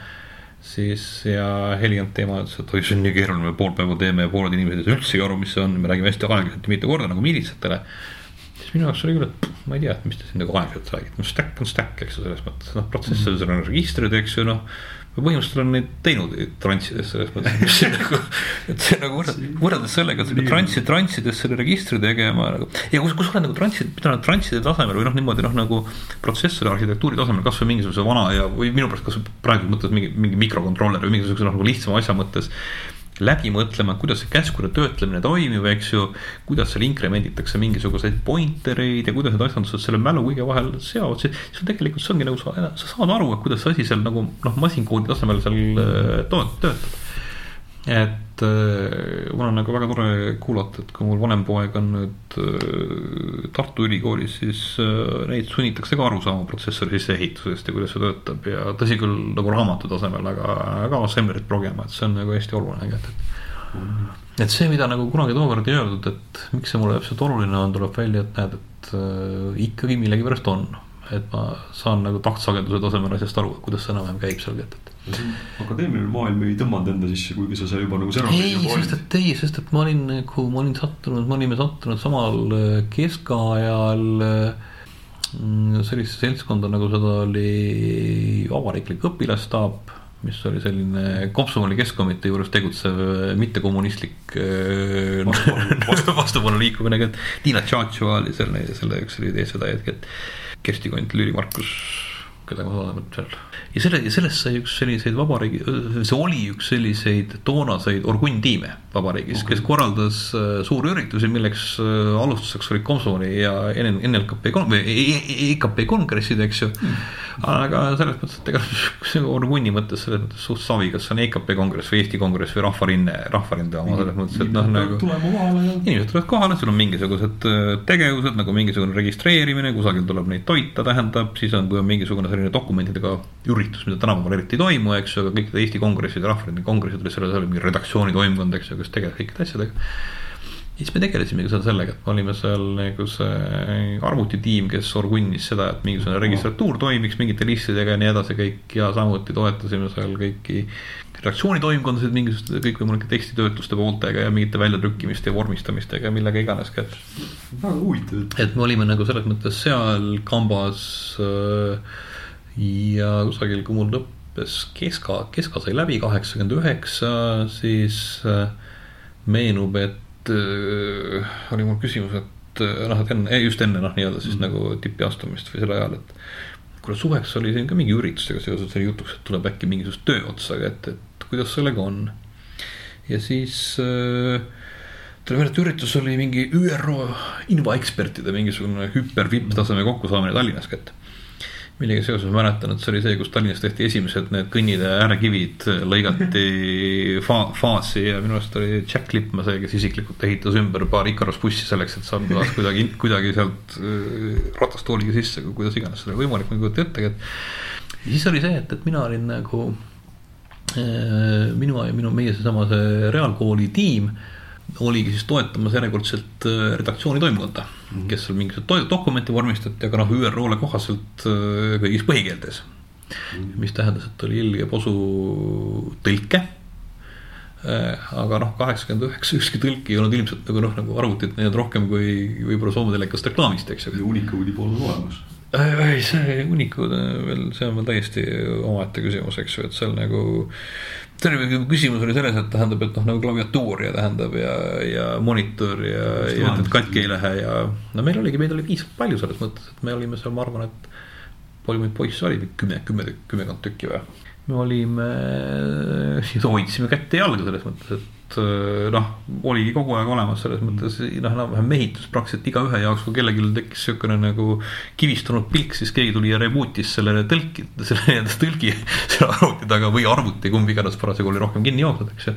siis ja Heliant teema ütles, et oi, see on nii keeruline, me pool päeva teeme ja pooled inimesed ei saa üldsegi aru, mis see on, me räägime hästi aeglaselt ja mitu korda nagu miilitsatele. siis minu jaoks oli küll, et ma ei tea, et mis te siin nagu aeglaselt räägite, no stack on stack, eks ju, selles mõttes, noh, protsessorides on registrid, eks ju, noh põhimõtteliselt olen neid teinud transides selles mõttes, mis see nagu, et see nagu võrreldes sellega, et selle transi, transides selle registri tegema nagu. ja kus, kus olen nagu transi, pidanud transide tasemel või noh, niimoodi noh, nagu protsessori arhitektuuri tasemel kasvõi mingisuguse vana ja, või minu pärast kasvõi praegu mõttes mingi, mingi mikrokontroller või mingisuguse noh, nagu lihtsama asja mõttes läbi mõtlema, kuidas see käskude töötlemine toimib, eks ju. kuidas seal inkremenditakse mingisuguseid pointereid ja kuidas need asjandused selle mälu kõige vahel seovad, siis sul tegelikult see ongi nagu sa, sa saad aru, et kuidas see asi seal nagu noh, masinkoodi tasemel seal äh, töötab. Et äh, mul on nagu väga tore kuulata, et kui mul vanem poeg on nüüd äh, Tartu Ülikoolis, siis äh, neid sunnitakse ka aru saama protsessori sisseehitusest ja kuidas see töötab ja tõsi küll nagu raamatu tasemel, aga ka assemblerit progema, et see on nagu hästi oluline tegelikult, et see, mida nagu kunagi tookord ei öeldud, et miks see mulle täpselt oluline on, tuleb välja, et näed, et ikkagi millegipärast on. et ma saan nagu taktsageduse tasemel asjast aru, kuidas see enam-vähem käib seal, et akadeemiline maailm ei tõmmanud enda sisse, kuigi sa seal juba nagu särad. ei, sest et ei, sest et ma olin nagu, ma olin sattunud, me olime sattunud samal äh, keskajal mm, sellisesse seltskonda, nagu seda oli vabariiklik õpilasstaap, mis oli selline Komsomoli keskkomitee juures tegutsev äh, mittekommunistlik äh, vastupanu vastu liikumine, et Tiina Tšatšo oli selle, selle üks oli eestvedajaid, et Kersti Kont, Lüüri Markus keda ma olen seal. ja selle, ja sellest sai üks selliseid vabariigi, see oli üks selliseid toonaseid orgunntiime vabariigis okay., kes korraldas äh, suuri üritusi, milleks äh, alustuseks olid Komsomoli ja NLKP EKP kongressid, eks ju mm.. aga selles mõttes, et ega orgunni mõttes selles mõttes suht savi, kas see on EKP kongress või Eesti kongress või Rahvarinne, Rahvarinde oma selles mõttes, et noh nagu. inimesed tulevad kohale, sul on mingisugused äh, tegevused nagu mingisugune registreerimine, kusagil tuleb neid toita, tähendab, siis on, kui on mingisugune selline dokumentidega üritus, mida tänapäeval eriti ei toimu, eks ju, aga kõik Eesti kongressid ja Rahvarinde kongressid olid selles, oli mingi redaktsioonitoimkond, eks ju kes tegeleb kõikide asjadega. ja siis me tegelesimegi seal sellega, et me olime seal nagu see arvutitiim, kes orgunnis seda, et mingisugune registratuur toimiks mingite listidega ja nii edasi kõik ja samuti toetasime seal kõiki redaktsioonitoimkondasid mingisuguste kõikvõimalike tekstitöötluste pooltega ja mingite väljatrükkimiste ja vormistamistega ja millega iganes ka. väga huvitav. et me olime nagu selles mõttes seal kambas äh, ja kusagil, kui mul lõppes keska, keska sai läbi kaheksakümmend üheksa, siis äh, meenub, et äh, oli mul küsimus, et äh, noh, et enne, just enne noh, nii-öelda siis mm -hmm. nagu tipi astumist või sel ajal, et kuule, suveks oli siin ka mingi üritustega seoses oli jutuks, et tuleb äkki mingisugust tööotsa, et, et kuidas sellega on. ja siis äh, tuli välja, et üritus oli mingi ÜRO infoekspertide mingisugune hüper vipptaseme kokkusaamine Tallinnas kätte millega seoses ma mäletan, et see oli see, kus Tallinnas tehti esimesed need kõnnitee äärekivid, lõigati fa faasi ja minu arust oli Jack Lippmaa see, kes isiklikult ehitas ümber paar Icarus bussi selleks, et saada kuidagi, kuidagi sealt äh, ratastooliga sisse, kuidas iganes seda võimalik, ma ei kujuta ettegi, et. siis oli see, et, et mina olin nagu äh, minu ja minu, meie seesama see reaalkooli tiim oligi siis toetamas järjekordselt äh, redaktsiooni toimkonda mm, -hmm. kes seal mingisuguseid dokumente vormistati, aga noh, ÜRO-le kohaselt äh, kõigis põhikeeltes mm. -hmm. mis tähendas, et oli ilge posu tõlke. Äh, aga noh, kaheksakümmend üheksa ükski tõlk ei olnud ilmselt nagu noh, nagu arvutit näinud rohkem kui võib-olla Soome telekast reklaamist, eks ju. ja Unicode'i polnud olemas ei, see Unicode veel, see on veel täiesti omaette küsimus, eks ju, et seal nagu terve küsimus oli selles, et tähendab, et noh, nagu klaviatuur ja tähendab ja, ja monitor ja, ja et katki ei lähe ja. no meil oligi, meid oli piisavalt palju selles mõttes, et me olime seal, ma arvan, et palju meid poisse oli, kümme, kümme, kümmekond tükki või. me olime, hoidsime kätt ja jalga selles mõttes, et äh, noh, oligi kogu aeg olemas selles mõttes noh, enam-vähem mehitus praktiliselt igaühe jaoks, kui kellelgi tekkis niisugune nagu kivistunud pilk, siis keegi tuli ja reboot'is selle tõlki, selle nii-öelda tõlgi selle arvuti taga või arvuti, kumb iganes parasjagu oli rohkem kinni jooksnud, eks ju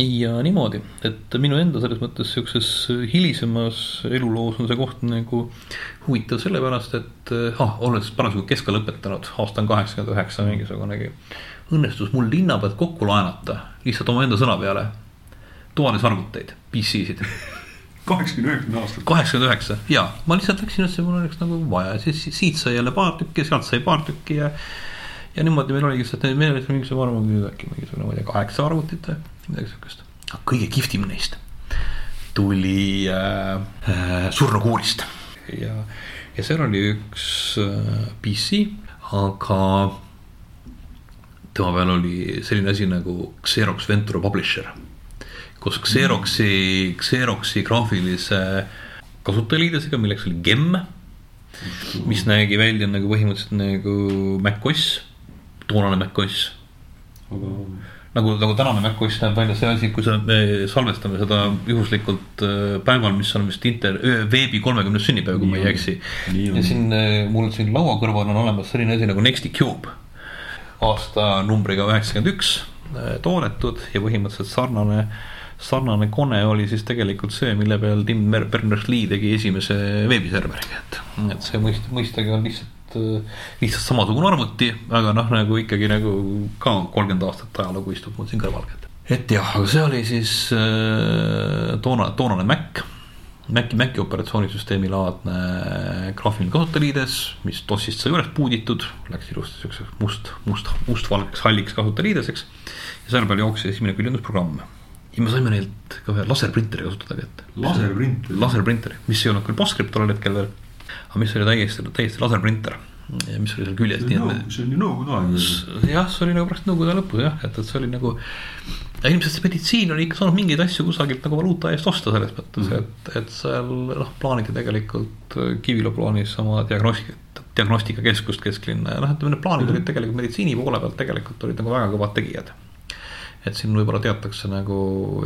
ja niimoodi, et minu enda selles mõttes siukses hilisemas eluloos on see koht nagu huvitav sellepärast, et ah, olles parasjagu keska lõpetanud, aasta on kaheksakümmend üheksa mingisugunegi. õnnestus mul linna pealt kokku laenata lihtsalt omaenda sõna peale toades arvuteid, PC-sid kaheksakümne üheksakümne aastat. kaheksakümmend üheksa ja ma lihtsalt läksin, see mul oleks nagu vaja, siis siit sai jälle paar tükki, sealt sai paar tükki ja ja niimoodi meil oligi lihtsalt, meil oli mingisugune, arvan, äkki mingisugune, ma ei tea, kaheksa arvutit või midagi siukest. kõige kihvtim neist tuli äh, äh, surnukuurist ja, ja seal oli üks äh, PC, aga tema peal oli selline asi nagu Xerox Ventura Publisher, kus Xeroxi, Xeroxi graafilise kasutajaliidesega, milleks oli Gem, mis nägi välja nagu põhimõtteliselt nagu MacOS toonane MacOS. nagu, nagu tänane MacOS näeb välja see asi, kui sa, me salvestame seda juhuslikult äh, päeval, mis on vist inter-, veebi kolmekümnes sünnipäev, kui ma ei eksi. ja siin äh, mul siin laua kõrval on olemas selline asi nagu Nexti Cube. aastanumbriga üheksakümmend üks äh, toodetud ja põhimõtteliselt sarnane sarnane kone oli siis tegelikult see, mille peal Tim Berners-Lee tegi esimese veebiserveri, et, et see mõist-, mõistagi on lihtsalt lihtsalt samasugune arvuti, aga noh, nagu ikkagi nagu ka kolmkümmend aastat ajalugu istub mul siin kõrval. et jah, aga see oli siis äh, toona, toonane Mac. Maci, Maci operatsioonisüsteemi laadne graafiline kasutajaliides, mis DOS-ist sai üles puuditud, läks ilusti siukseks must, must, mustvalgeks halliks kasutajaliideseks. ja selle peal jooksis esimene küljendusprogramm ja me saime neilt ka ühe laserprinteri kasutada kätte. laserprinter? laserprinteri, mis ei olnud küll Postscript tollel hetkel veel aga mis oli täiesti, täiesti laserprinter mis oli seal küljes. see on ju nõukogude aeg. jah, see oli nagu pärast nõukogude lõpus jah, et, et see oli nagu. ja ilmselt see meditsiin oli ikka saanud mingeid asju kusagilt nagu valuuta eest osta selles mõttes mm, -hmm. et, et seal noh, plaaniti tegelikult Kiviõla plaanis oma diagnostika, diagnostikakeskust kesklinna ja noh, ütleme need plaanid mm -hmm. olid tegelikult meditsiini poole pealt tegelikult olid nagu väga kõvad tegijad et siin võib-olla teatakse nagu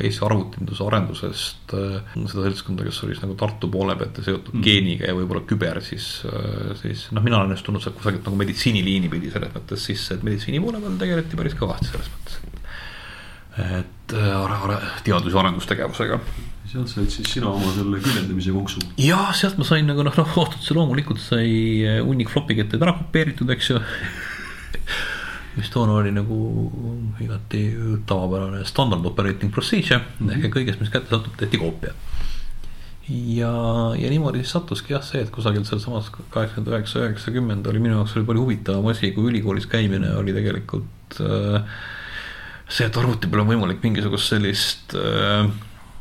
Eesti arvutinduse arendusest äh, seda seltskonda, kes oli siis nagu Tartu poole pealt ja seotud mm. geeniga ja võib-olla küber, siis, äh, siis noh, mina olen ennast tundnud sealt kusagilt nagu meditsiiniliini pidi selles mõttes sisse, et meditsiini poole peal tegeleti päris kõvasti selles mõttes. et äh, teadus- ja arendustegevusega sealt said siis sina oma selle küljendamise konksu. jah, sealt ma sain nagu noh, noh, otse loomulikult sai hunnik flopi ketteid ära kopeeritud, eks ju mis toona oli nagu igati tavapärane standard operating procedure mm -hmm. ehk kõigest, mis kätte satub, tehti koopia. ja, ja niimoodi siis sattuski jah see, et kusagilt sealsamas kaheksakümmend üheksa, üheksakümmend oli minu jaoks oli palju huvitavam asi, kui ülikoolis käimine oli tegelikult äh, see, et arvuti peal on võimalik mingisugust sellist äh,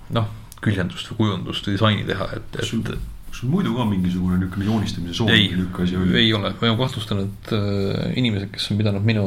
noh, küljendust või kujundust või disaini teha, et, et kas sul muidu ka mingisugune niisugune joonistamise soov ei, niisugune asi oli? ei ole, ma kahtlustan, et äh, inimesed, kes on pidanud minu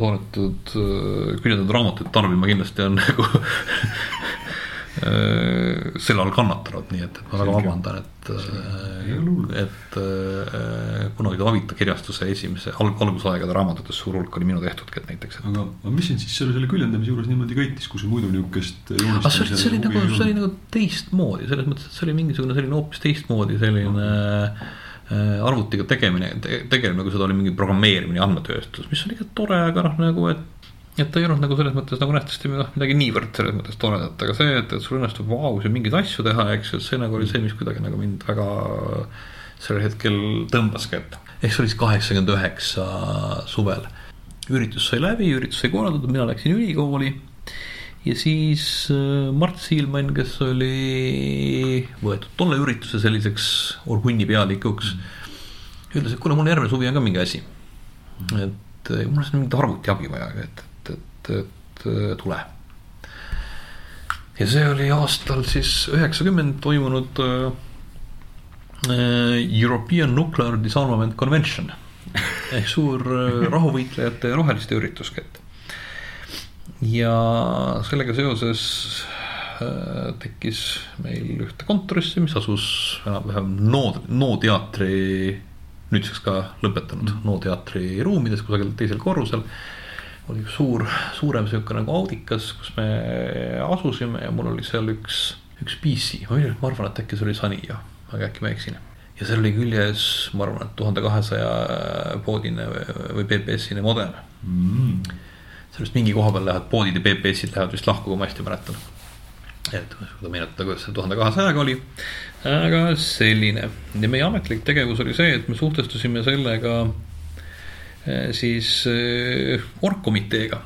toodetud äh, küljendatud raamatuid tarbima, kindlasti on nagu selle all kannatanud, nii et, et ma väga vabandan, et, äh, et äh, kunagi Avita kirjastuse esimese alg, algusaegade raamatutes suur hulk oli minu tehtudki, et näiteks et.... aga, aga mis sind siis selle, selle küljendamise juures niimoodi köitis, kui sul muidu niisugust aga see oli, see oli nagu, see oli nagu teistmoodi, selles mõttes, et see oli mingisugune selline hoopis teistmoodi selline äh, arvutiga tegemine te,, tegelemine, kui seda oli mingi programmeerimine ja andmetööstus, mis oli ikka tore, aga noh, nagu et et ta ei olnud nagu selles mõttes nagu nähtavasti noh, midagi niivõrd selles mõttes toredat, aga see, et, et sul õnnestub vaus ja mingeid asju teha, eks ju, et see nagu oli see, mis kuidagi nagu mind väga sellel hetkel tõmbaski, et ehk see oli siis kaheksakümmend üheksa suvel. üritus sai läbi, üritus sai korraldatud, mina läksin ülikooli ja siis äh, Mart Siilmann, kes oli võetud tolle ürituse selliseks orgunni pealikuks mm., ütles, et kuule, mul järgmine suvi on ka mingi asi. et äh, mul on mingit arvutiabi vaja, et, et, et tule. ja see oli aastal siis üheksakümmend toimunud äh, European Nuclear Disarmament Convention ehk suur äh, rahuvõitlejate roheliste üritus kätte. ja sellega seoses äh, tekkis meil ühte kontorisse, mis asus enam-vähem NO, NO teatri, nüüdseks ka lõpetanud NO teatri ruumides kusagil teisel korrusel oli suur, suurem sihuke nagu audikas, kus me asusime ja mul oli seal üks, üks PC, ma arvan, et äkki see oli Sunny jah, aga äkki ma eksin. Ja seal oli küljes, ma arvan, et tuhande kahesaja poodine või BBS-ine modem. Mm.. sellest mingi koha peal lähevad poodid ja BBS-id lähevad vist lahku, kui ma hästi mäletan. et kui meenutada, kuidas see tuhande kahesajaga oli. aga selline. Ja meie ametlik tegevus oli see, et me suhtestusime sellega siis eh, orgkomiteega.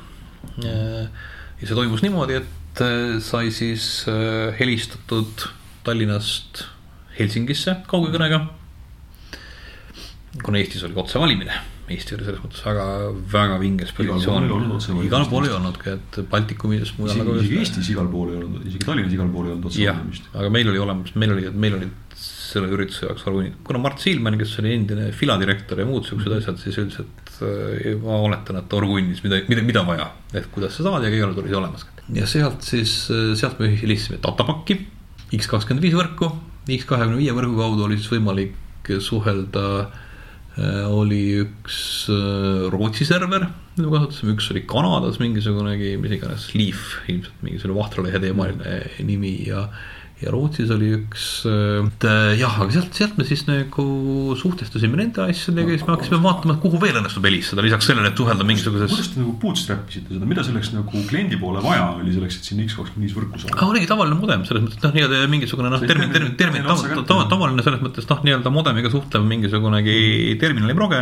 ja see toimus niimoodi, et eh, sai siis helistatud Tallinnast Helsingisse kaugekõnega. kuna Eestis oli otsevalimine, Eesti oli selles mõttes väga, väga vinges positsioon. igal pool ei olnudki, et Baltikumis mujal nagu. isegi Eestis igal pool ei olnud, isegi Tallinnas igal pool ei olnud otsevalimist. aga meil oli olemas, meil oli, meil olid selle ürituse jaoks kuna Mart Siilman, kes oli endine filadirektor ja muud siuksed -hmm. asjad, siis ütles, et ma oletan, et orgunnis mida, mida, mida vaja, et kuidas sa saad ja kõigil oli olemas. ja sealt siis, äh, sealt me helistasime datapakki X25 võrku. X25 võrgu kaudu oli siis võimalik suhelda äh, oli üks äh, Rootsi server, mida me kasutasime, üks oli Kanadas mingisugunegi, mis iganes, Leaf ilmselt mingisugune vahtralehe teemaline nimi ja ja Rootsis oli üks äh,, jah, aga sealt, sealt me siis nagu suhtestusime nende asjadega ja siis me hakkasime vaatama, et kuhu veel õnnestub helistada, lisaks sellele, et suhelda mingisuguses. kuidas te nagu bootstrap isite seda, mida selleks nagu kliendi poole vaja oli selleks, et sinna X25 võrku saada? oligi tavaline modem, selles mõttes noh, nii-öelda mingisugune noh, termin, termin, termin, tavaline selles mõttes noh, nii-öelda modemiga suhtlev mingisugunegi terminali proge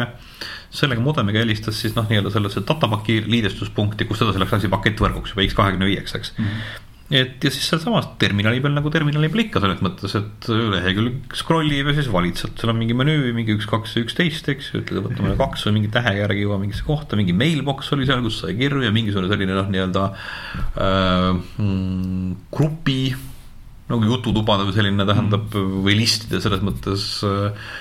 sellega modemiga helistas siis noh, nii-öelda sellesse datapaki liidestuspunkti, kus edasi läks asi pakettvõrguks juba X25, eks mm. -hmm et ja siis sealsamas terminali peal nagu terminali peal ikka selles mõttes, et lehekülg scroll ib ja siis valid sealt, seal on mingi menüü, mingi üks, kaks üksteist, eks ju, ütled, võtame kaks või mingi tähe järgi jõua mingisse kohta, mingi mailbox oli seal, kus sai kirju ja mingisugune selline noh, nii-öelda äh, mm, grupi nagu jututubade või selline tähendab mm. või listide selles mõttes äh,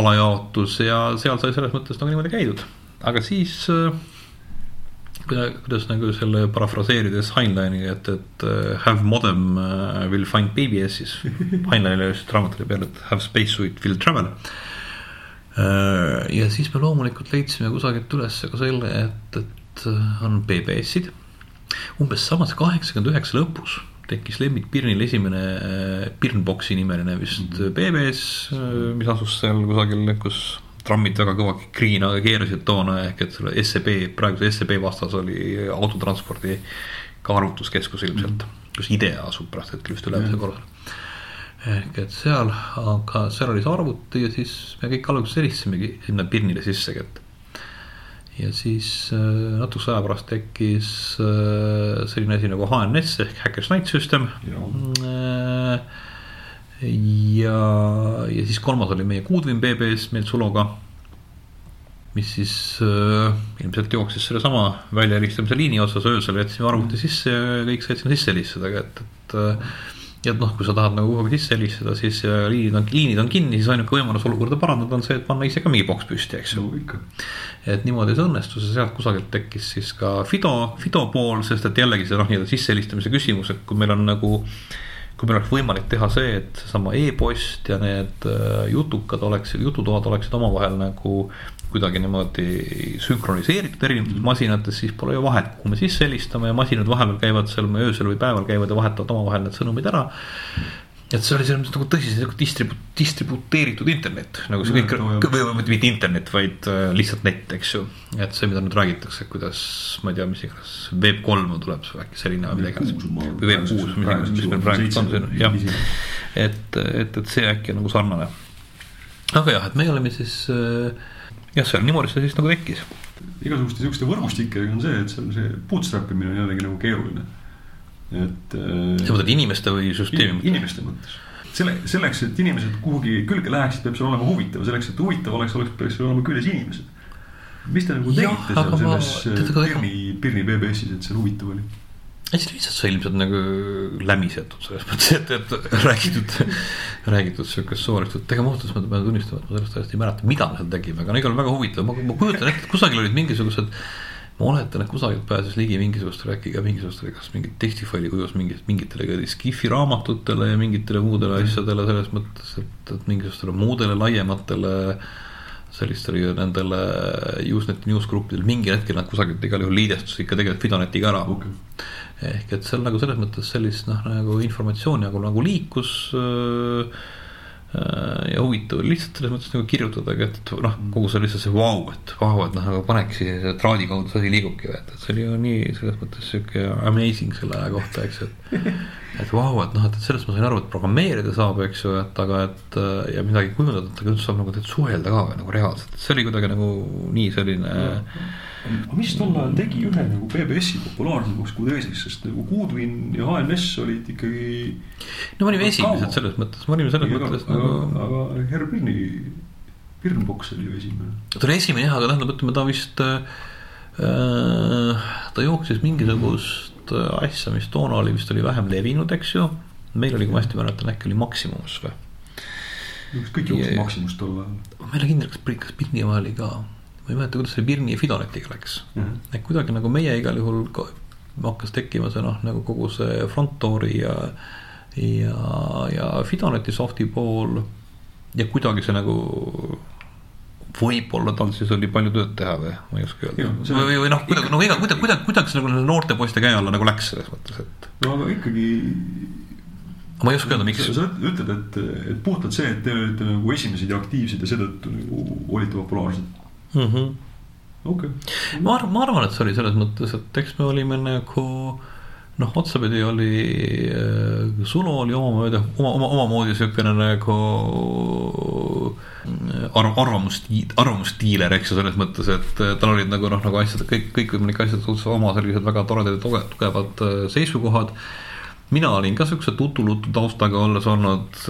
alajaotus ja seal sai selles mõttes nagu niimoodi käidud, aga siis äh, kuidas nagu selle parafraseerides Heinleini, et, et uh, have modem uh, will find BBS siis. Heinleinile just raamat oli peal, et have spacesuit will travel uh,. ja siis me loomulikult leidsime kusagilt üles ka selle, et, et on BBS-id. umbes samas kaheksakümmend üheksa lõpus tekkis Lembit Pirnil esimene Pirnboxi nimeline vist -hmm. BBS, mis asus seal kusagil, kus trammid väga kõva kriinaga keerasid toona ehk et selle SEB, praeguse SEB vastas oli autotranspordi ka arvutuskeskus ilmselt mm, -hmm. kus IDEA asub hetkel just ülemisel mm -hmm. korrusel. ehk et seal, aga seal oli see arvuti ja siis me kõik alguses helistasimegi sinna pirnile sissegi, et. ja siis äh, natukese aja pärast tekkis äh, selline asi nagu HNS ehk Hackers Night System ja, ja siis kolmas oli meie Goodwin BBS meil Suloga. mis siis äh, ilmselt jooksis sellesama väljahelistamise liini otsas öösel, jätsime arvuti sisse ja kõik said sinna sisse helistada, aga et, et äh, ja et noh, kui sa tahad nagu kuhugi sisse helistada, siis ja liinid on, liinid on kinni, siis ainuke võimalus olukorda parandada on see, et panna ise ka mingi boks püsti, eks ju. et niimoodi see õnnestus ja sealt kusagilt tekkis siis ka Fido, Fido pool, sest et jällegi see noh, nii-öelda sissehelistamise küsimus, et kui meil on nagu kui meil oleks võimalik teha see, et seesama e-post ja need äh, jutukad oleksid, jututoad oleksid omavahel nagu kuidagi niimoodi sünkroniseeritud erinevates masinates, siis pole ju vahet, kuhu me sisse helistame ja masinad vahepeal käivad seal öösel või päeval käivad ja vahetavad omavahel need sõnumid ära et see oli selles mõttes nagu tõsiselt nagu distribu-, distributeeritud internet, nagu see kõik, või, või mitte internet, vaid äh, lihtsalt net, eks ju. et see, mida nüüd räägitakse, kuidas, ma ei tea, mis iganes, Web kolm tuleb äkki selline või midagi iganes. või Web kuus, mis iganes, mis meil praegu on, see on jah. et, et, et see äkki on nagu sarnane. aga jah, et me oleme siis äh, jah, seal niimoodi see siis nagu tekkis. igasuguste siukeste võrgustikega on see, et seal see bootstrap imine on jällegi nagu keeruline et. sa mõtled inimeste või süsteemi? inimeste mõttes selle, selleks, et inimesed kuhugi külge läheksid, peab see olema huvitav, selleks, et huvitav oleks, oleks, peaks seal olema küljes inimesed. mis te nagu tegite seal selles ma, Pirni, Pirni BBS-is, et see huvitav oli? hästi lihtsalt sai ilmselt nagu lämisetud selles mõttes, et, et räägitud, räägitud sihukest suvalist juttu, ega ma ausalt öeldes ma pean tunnistama, et ma sellest ajast ei mäleta, mida me seal tegime, aga no igal juhul väga huvitav, ma, ma kujutan ette, et kusagil olid mingisugused ma oletan, et kusagilt pääses ligi mingisugustele äkki ka mingisugustele, kas mingit tekstifaili kujus mingit, mingitele Skifi raamatutele ja mingitele muudele mm. asjadele selles mõttes, et, et mingisugustele muudele laiematele sellistele nendele Usenet news gruppidel mingil hetkel nad kusagilt igal juhul liidestusid ikka tegelikult Fidonetiga ära. Okei, ehk et seal nagu selles mõttes sellist noh, nagu informatsiooni nagu, nagu liikus äh, ja huvitav oli lihtsalt selles mõttes nagu kirjutadagi, et noh, kogu see lihtsalt see vau, et vau, et noh, nagu panekski sellise traadi kaudu see asi liigubki, et, et see oli ju nii selles mõttes sihuke amazing selle aja kohta, eks et et vau, et noh, et et sellest ma sain aru, et programmeerida saab, eks ju, et aga et äh, ja midagi kujundada, et aga üldse saab nagu tegelikult suhelda ka nagu reaalselt, see oli kuidagi nagu nii selline aga mis tol ajal tegi ühe nagu BBS-i populaarsemaks kui teises, sest nagu Goodwin ja HNS olid ikkagi. no me olime esimesed selles mõttes, me olime selles aga, mõttes aga nagu,, aga Herr Pirni, Pirnbox oli ju esimene. ta oli esimene jah, aga tähendab, ütleme ta vist äh,, ta jooksis mingisugust äh, asja, mis toona oli vist oli vähem levinud, eks ju. meil oli, kui ma hästi mäletan, äkki oli Maximus või? kõik jooksid Maximust tol ajal. ma ei ole kindel, kas, kas Pirni oma oli ka, ma ei mäleta, kuidas see Pirni ja Fidonetiga läks. et kuidagi nagu meie igal juhul ka- hakkas tekkima see noh, nagu kogu see Frontdoori ja ja, ja Fidoneti soft'i pool ja kuidagi see nagu võib-olla tal siis oli palju tööd teha või ma ei oska öelda see- või, või noh, kuidagi no ega kuidagi, kuidagi, kuidagi see nagu nende noorte poiste käe alla nagu läks selles mõttes, et no aga ikkagi. ma ei oska öelda, miks sa ütled, et, et puhtalt see, et te olite nagu esimesed ja aktiivsed ja seetõttu nagu olite populaarsed. mm. -hmm. okay.. ma arvan, ma arvan, et see oli selles mõttes, et eks me olime nagu noh, otsapidi oli äh, Sulo oli omamoodi, oma, oma, omamoodi siukene nagu äh, arv, arvamusstiil, arvamusstiiler, eks ju, selles mõttes, et äh, tal olid nagu noh, nagu asjad, kõik, kõikvõimalike asjade suhtes oma sellised väga toredad ja tugevad, tugevad äh, seisukohad mina olin ka siukse tutulutu taustaga olles olnud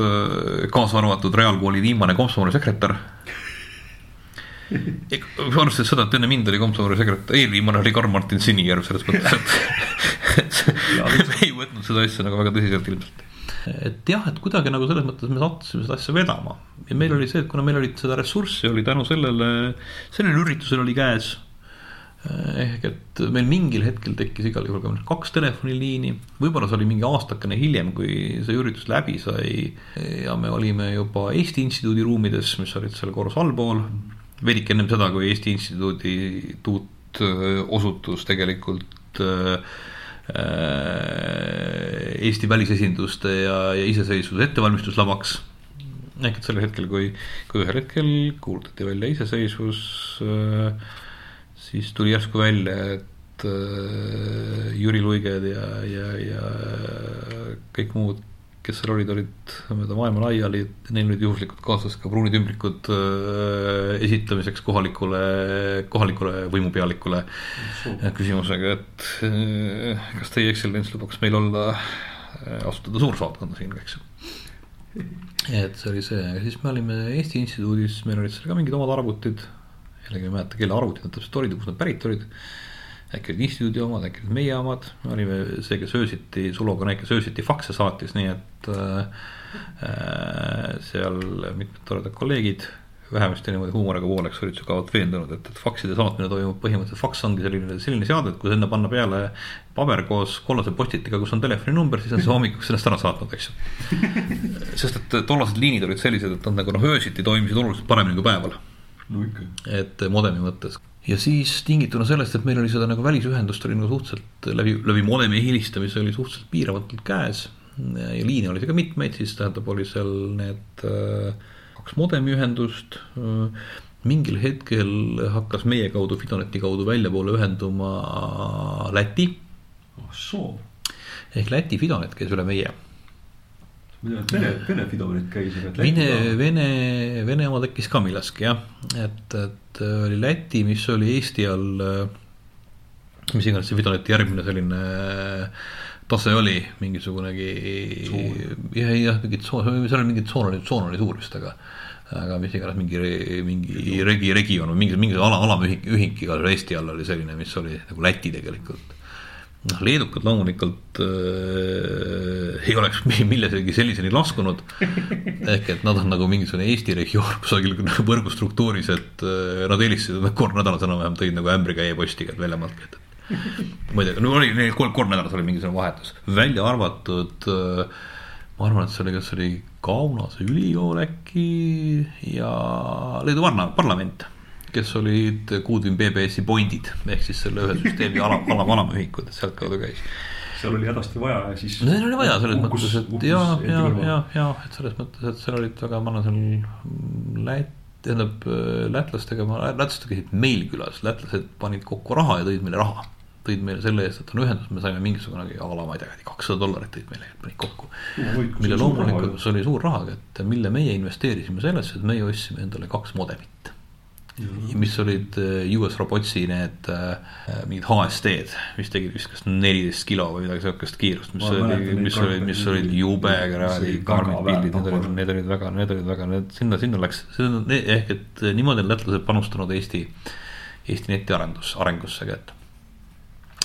kaasa arvatud Reaalkooli viimane komsomolisekretär arvestades seda, et enne mind oli komsomoli sekretär, eelviimane oli Karl-Martin Sinijärv selles mõttes, et ei võtnud seda asja nagu väga tõsiselt ilmselt. et jah, et kuidagi nagu selles mõttes me sattusime seda asja vedama. Ja meil oli see, et kuna meil olid seda ressurssi oli tänu sellele, sellel üritusel oli käes ehk et meil mingil hetkel tekkis igal juhul ka kaks telefoniliini, võib-olla see oli mingi aastakene hiljem, kui see üritus läbi sai. Ja me olime juba Eesti Instituudi ruumides, mis olid seal korrus allpool veidike ennem seda, kui Eesti Instituudi tuut öö, osutus tegelikult öö, öö, Eesti välisesinduste ja, ja iseseisvuse ettevalmistuslavaks. ehk et sellel hetkel, kui, kui ühel hetkel kuulutati välja iseseisvus, siis tuli järsku välja, et Jüri Luiged ja, ja, ja kõik muud kes seal olid, olid mööda maailma laiali, neil olid juhuslikult kaasas ka pruunid ümbrikud äh, esitamiseks kohalikule, kohalikule võimupealikule küsimusega, et äh, kas teie ekstsellents lubaks meil olla äh,, asutada suursaatkonda siin, eks ju. et see oli see, siis me olime Eesti Instituudis, meil olid seal ka mingid omad arvutid, jällegi ei mäleta, kelle arvutid nad täpselt olid ja kust nad pärit olid äkki olid instituudi omad, äkki olid meie omad, me olime see, kes öösiti, Suloga need, kes öösiti fakse saatis, nii et äh, seal mitmed toredad kolleegid vähemasti niimoodi huumoriga pooleks olid sügavalt veendunud, et, et fakside saatmine toimub põhimõtteliselt, faks ongi selline, selline seade, et kui sinna panna peale paber koos kollase postitiga, kus on telefoninumber, siis on see hommikuks ennast ära saatnud, eks ju. sest et tollased liinid olid sellised, et nad nagu noh, öösiti toimisid oluliselt paremini kui päeval no ikka. et modemi mõttes. Ja siis tingituna sellest, et meil oli seda nagu välisühendust oli nagu suhteliselt läbi, läbi modemi helistamise oli suhteliselt piiramatult käes. ja liine oli ka mitmeid, siis tähendab, oli seal need äh, kaks modemi ühendust mingil hetkel hakkas meie kaudu, Fidoneti kaudu väljapoole ühenduma Läti ah ehk Läti Fidonet käis üle meie. Ma tean, et Vene, Vene Fidonet käis, aga et Vene Vene, Vene oma tekkis ka millalgi jah, et, et oli Läti, mis oli Eesti all. mis iganes see Fidoneti järgmine selline äh, tase oli, mingisugunegi jah, jah, mingid tsoon, seal oli mingi tsoon oli, tsoon oli suur vist, aga aga mis iganes mingi, mingi regi, regioon või mingi, mingi ala, alamühik, ühik igal juhul Eesti all oli selline, mis oli nagu Läti tegelikult noh, leedukad loomulikult äh, ei oleks mi- millesegi selliseni laskunud. ehk et nad on nagu mingisugune Eesti regioon kusagil võrgustruktuuris, et äh, nad helistasid, nad kord nädalas enam-vähem tõid nagu ämbriga e-postiga väljamaalt, et ma ei tea, no oli neil kord, kord nädalas oli mingisugune vahetus, välja arvatud äh, ma arvan, et see oli, kas see oli Kaunase ülikool äkki ja Leedu parla-, parlament, kes olid Goodwin BBS-i point'id ehk siis selle ühe süsteemi ala, ala, alamühikud, et sealtkaudu käis seal oli hädasti vaja ja siis. no neil oli vaja selles ukkus, mõttes, et ja, ja, ja, ja et selles mõttes, et seal olid väga, ma arvan, seal Läti, tähendab lätlastega, lätlased käisid meil külas, lätlased panid kokku raha ja tõid meile raha tõid meile selle eest, et on ühendus, me saime mingisugune a la ma ei tea, kakssada dollarit tõid meile, panid kokku. mille loomulikult, see oli suur raha, et mille meie investeerisime sellesse, et meie ostsime endale kaks modemit. Mis olid äh, US Robotsi need äh, mingid HSD-d, mis tegid vist kas neliteist kilo või midagi sihukest kiirust, mis oli, mis olid, mis olid jube kuradi karmid pildid, need olid, need olid väga, need olid väga, need sinna, sinna läks, ehk et niimoodi on lätlased panustanud Eesti, Eesti netiarendus, arengusse, et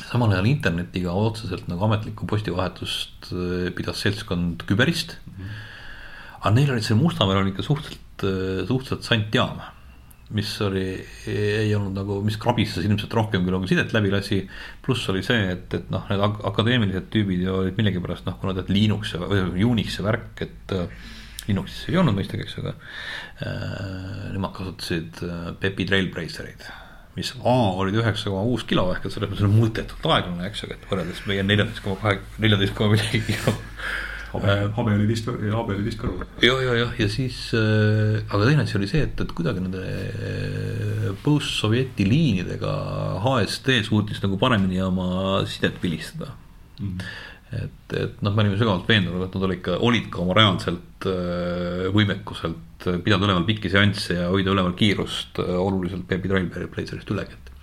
samal ajal internetiga otseselt nagu ametlikku postivahetust pidas seltskond küberist mm. -hmm. aga neil olid seal Mustamäel on ikka suhteliselt, suhteliselt sant jaam. Mis oli, ei olnud nagu, mis krabistas ilmselt rohkem, kui nagu sidet läbi lasi. pluss oli see, et, et noh, need akadeemilised tüübid ju olid millegipärast noh, kuna tead Linux või Unix ja värk, et äh, Linuxis ei olnud mõistagi, eks, aga äh, nemad kasutasid äh, Pepi Trailblazereid mis A olid üheksa koma kuus kilo ehk et selles mõttes on mõttetult aeglane, eks ju, et võrreldes meie neljateist koma kahe, neljateist koma midagi kilo. Habe, habe oli vist, habe oli vist kõrval. ja, ja, jah, ja siis äh,, aga teine asi oli see, et, et kuidagi nende äh, post-sovjeti liinidega HSD suutis nagu paremini oma sidet vilistada mm. -hmm et, et noh, me olime sügavalt veendunud, et nad olid ka, olid ka oma reaalselt äh, võimekuselt pidada üleval pikki seansse ja hoida üleval kiirust äh, oluliselt Baby Drive Blazerist ülegi, et.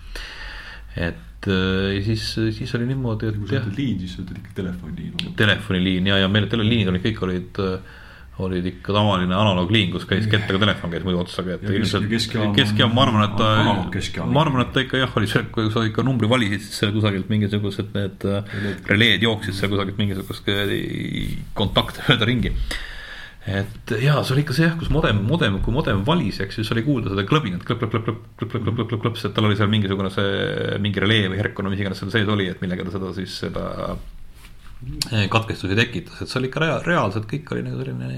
et äh, ja siis, siis oli niimoodi, et. kui sa ütled liin, siis sa ütled ikka telefoniliin. telefoniliin ja, ja meil teleliinid olid, kõik olid äh, olid ikka tavaline analoogliin, kus käis kettaga telefon käis muidu otsaga, et ilmselt keskjaam, keskjaam, ma arvan, et ta, ma arvan, et ta ikka jah, oli see, kui sa ikka numbri valisid, siis seal kusagilt mingisugused need releed jooksid seal kusagilt mingisugust kontakte mööda ringi. Et jaa, see oli ikka see jah, kus modem, modem, kui modem valis, eks ju, siis oli kuulda seda klõbinat, klõp, klõp, klõp, klõp, klõp, klõp, klõp, klõp, klõp, et tal oli seal mingisugune see, mingi relee või herkon või mis iganes seal sees oli, et millega ta seda siis seda Eh, katkestusi tekitas, et see oli ikka rea-, reaalselt kõik oli nagu selline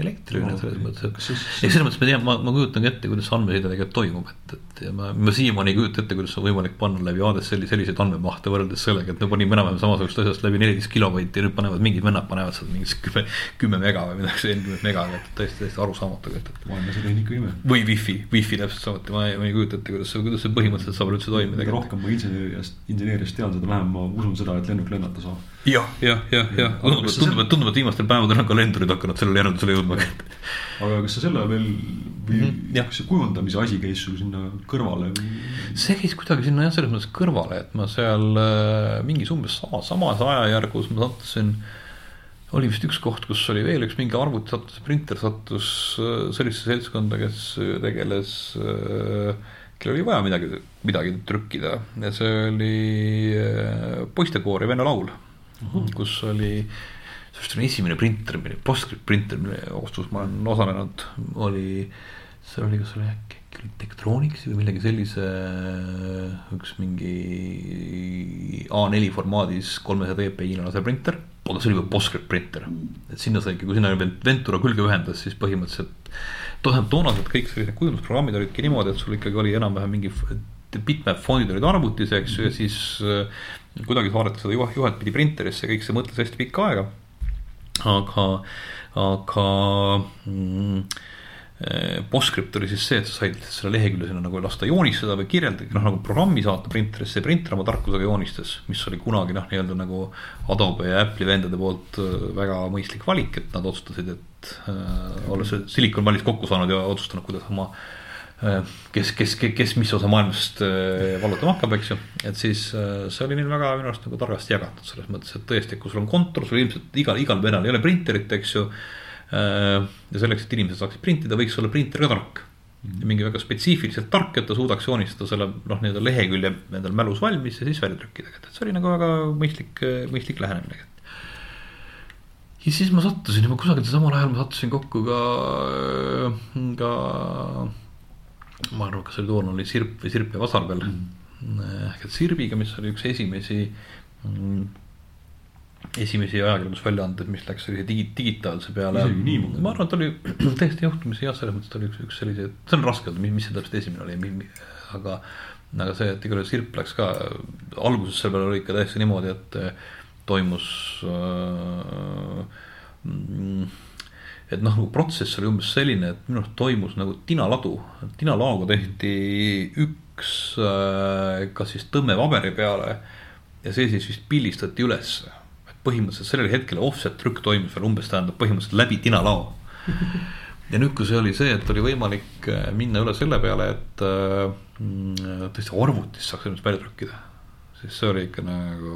elektriline no, selles mõttes, et. ehk selles mõttes ma tean, ma, ma kujutangi ette, kuidas andmeside tegelikult toimub, et, et ja ma, ma siiamaani ei kujuta ette, kuidas on võimalik panna läbi ADS selli-, selliseid andmemahte võrreldes sellega, et me panime enam-vähem samasugust asjast läbi neliteist kilovaiti ja nüüd panevad mingid vennad panevad sealt mingit kümme, kümme mega või midagi, seitsekümmend mega, et täiesti, täiesti arusaamatu, et, et. maailmas ei tehnika ime. või wifi, wifi täpselt samuti, ma ei, ma ei kujuta ette, kuidas see, kuidas see põhimõtteliselt saab üldse toimida. mida rohkem ma inseneeriast, inseneeriast tean, seda vähem ma usun seda, et lennuk lennata saab jah, jah, jah, jah, tundub, et tundub, et tundub, et viimastel päevadel on ka lendurid hakanud sellele järeldusele jõudma. aga kas sa selle veel või mm -hmm, kas see kujundamise asi käis sul sinna kõrvale? see käis kuidagi sinna jah, selles mõttes kõrvale, et ma seal äh, mingis umbes sama, samas ajajärgus ma sattusin oli vist üks koht, kus oli veel üks mingi arvuti sattus, printer sattus äh, sellisesse seltskonda, kes tegeles äh, kellel oli vaja midagi, midagi trükkida ja see oli poistekoor ja vene laul -hmm. kus oli, see oli esimene printer, PostScript printer, mille ostus ma olen osalenud, oli, see oli, kas oli äkki oli Tektronix või millegi sellise, üks mingi A4 formaadis kolmesaja dpi laser printer, aga see oli juba PostScript printer. et sinna sai kui sinna Ventura külge ühendas, siis põhimõtteliselt tähendab toonased kõik sellised kujundusprogrammid olidki niimoodi, et sul ikkagi oli enam-vähem mingi bitmap fondid olid arvutis, eks ju, ja siis kuidagi saadeti seda juhet, pidi printerisse, kõik see mõtles hästi pikka aega. aga, aga mm, PostScript oli siis see, et sa said selle lehekülje sinna nagu lasta joonistada või kirjeldada, noh nagu programmi saata printerisse printer oma tarkusega joonistas. mis oli kunagi noh, nii-öelda nagu Adobe ja Apple'i vendade poolt eh, väga mõistlik valik, et nad otsustasid, et äh, olles Silicon Valley's kokku saanud ja otsustanud, kuidas oma äh, Äh, kes, kes, kes mis osa maailmast äh, vallutama hakkab, eks ju. et siis äh, see oli neil väga minu arust nagu targasti jagatud selles mõttes, et tõesti, kui sul on kontor, sul ilmselt igal, igal venel ei ole printerit, eks ju. Ja selleks, et inimesed saaksid printida, võiks olla printer ka tark. mingi väga spetsiifiliselt tark, et ta suudaks joonistada selle noh, nii-öelda lehekülje endal mälus valmis ja siis välja trükkida, et see oli nagu väga mõistlik, mõistlik lähenemine ja siis ma sattusin juba kusagil samal ajal ma sattusin kokku ka, ka ma arvan, kas oli toona oli Sirp või Sirp ja Vasarvel mm. ehk et Sirbiga, mis oli üks esimesi mm, esimesi ajakirjandusväljaandeid, mis läks sellise digi, digitaalse peale. isegi niimoodi. ma arvan, et oli täiesti juhtumisi jah, selles mõttes ta oli üks, üks selliseid, see on raske öelda, mis see täpselt esimene oli, aga. aga see, et igal juhul Sirp läks ka, alguses selle peale oli ikka täiesti niimoodi, et toimus äh, et noh, nagu protsess oli umbes selline, et minu arust toimus nagu tinaladu, tinalaoga tehti üks äh, kas siis tõmme paberi peale ja see siis vist pildistati ülesse. Põhimõtteliselt sellel hetkel offset trükk toimus veel umbes tähendab põhimõtteliselt läbi tinalao. ja nüüd, kui see oli see, et oli võimalik äh, minna üle selle peale, et äh, tõesti arvutis saaks ennast välja trükkida siis see oli ikka nagu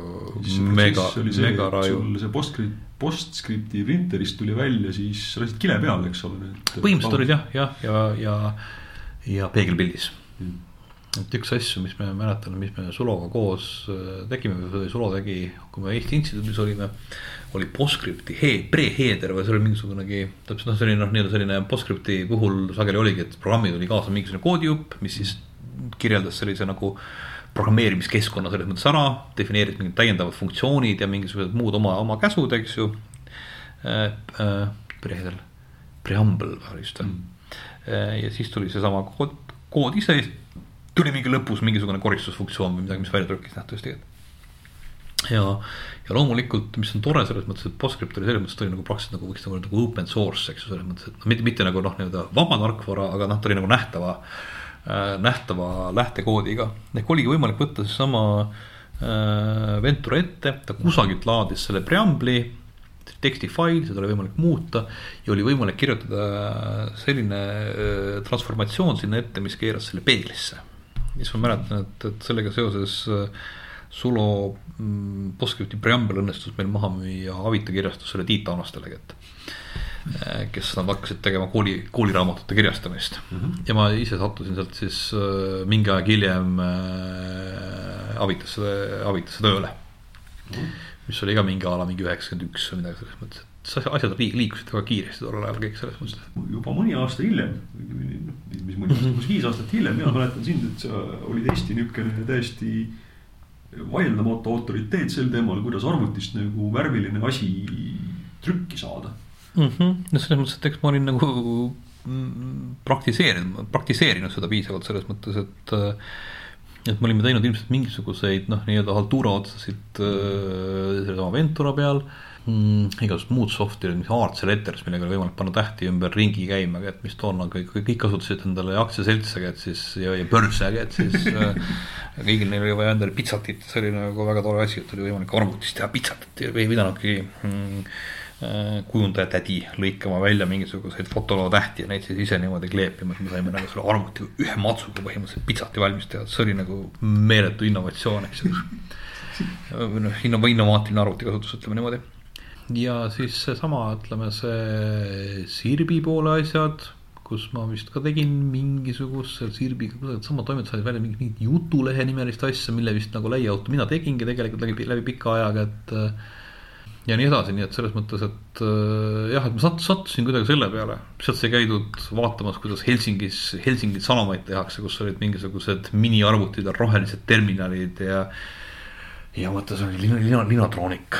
mega, mega raju. see postscript, postscript'i printerist tuli välja, siis lasid kile peale, eks ole. põhimõtteliselt olid jah, jah, ja, ja, ja, ja peegelpildis mm et üks asju, mis me mäletame, mis me Suloga koos äh, tegime või Sulo tegi, kui me Eesti Instituudis olime, oli Postscripti he, pre-header või see oli mingisugunegi, täpselt noh, oli noh, nii-öelda selline Postscripti puhul sageli oligi, et programmi tuli kaasa mingisugune koodijupp, mis siis kirjeldas sellise nagu programmeerimiskeskkonna selles mõttes ära, defineeris mingid täiendavad funktsioonid ja mingisugused muud oma, oma käsud, eks ju äh,. Äh, pre-header, preamble just mm. äh,. ja siis tuli seesama kood, kood ise tuli mingi lõpus mingisugune koristusfunktsioon või midagi, mis välja trükkis nähtavasti. ja, ja loomulikult, mis on tore selles mõttes, et Postscript oli selles mõttes, ta oli nagu praktiliselt nagu võiks nagu öelda nagu open source, eks ju, selles mõttes, et noh, mitte, mitte nagu noh, nii-öelda vaba tarkvara, aga noh, ta oli nagu nähtava äh,, nähtava lähtekoodiga. ehk oligi võimalik võtta seesama äh, Ventura ette, ta kusagilt laadis selle preambli tekstifail, seda oli võimalik muuta ja oli võimalik kirjutada selline äh, transformatsioon sinna ette, mis keeras selle peeglisse siis ma mäletan, et, et sellega seoses äh, Sulo mm, Postscripti preambel õnnestus meil maha müüa Avita kirjastusele Tiit Aunastele kätte. Äh, kes nad hakkasid tegema kooli, kooliraamatute kirjastamist mm -hmm. ja ma ise sattusin sealt siis äh, mingi aeg hiljem Avitasse, Avitasse tööle mm. -hmm. mis oli ka mingi a la mingi üheksakümmend üks või midagi selles mõttes, asjad liikusid väga kiiresti tollel ajal kõik selles mõttes. juba mõni aasta hiljem, mis mõni aasta, umbes viis aastat hiljem, mina mäletan sind, et sa olid Eesti niisugune täiesti vaieldamatu autoriteet sel teemal, kuidas arvutist nagu värviline asi trükki saada mm. -hmm. no selles mõttes, et eks ma olin nagu mm, praktiseerinud, praktiseerinud seda piisavalt selles mõttes, et et me olime teinud ilmselt mingisuguseid noh, nii-öelda haltuura otsasid äh, sellesama Ventura peal äh, mm, igasugused muud software'id, mis Arts Letters, millega oli võimalik panna tähti ümber ringi käima, et mis toona kõik, kõik kasutasid endale aktsiaseltse, et siis ja, ja börse, et siis äh, kõigil neil oli vaja endale pitsatit, see oli nagu väga tore asi, et oli võimalik arvutist teha pitsatit ja ei pidanudki mm, äh, kujundaja tädi lõikama välja mingisuguseid fotoloo tähti ja neid siis ise niimoodi kleepima, et me saime nagu selle arvutiga ühe matsuga põhimõtteliselt pitsati valmis teha, see oli nagu meeletu innovatsioon, eks ju. noh, innovaatiline arvutikasutus, ütleme niimoodi ja siis seesama, ütleme see Sirbi poole asjad, kus ma vist ka tegin mingisugust seal Sirbiga, kusagil sama toimetus sai välja mingit, mingit jutulehe nimelist asja, mille vist nagu layout mina tegingi tegelikult läbi, läbi pika ajaga, et ja nii edasi, nii et selles mõttes, et jah, et ma sat-, sattusin kuidagi selle peale, sealt sai käidud vaatamas, kuidas Helsingis, Helsingis sanomaid tehakse, kus olid mingisugused miniarvutid rohelised terminalid ja ja mõttes oli lina, lina, linatroonik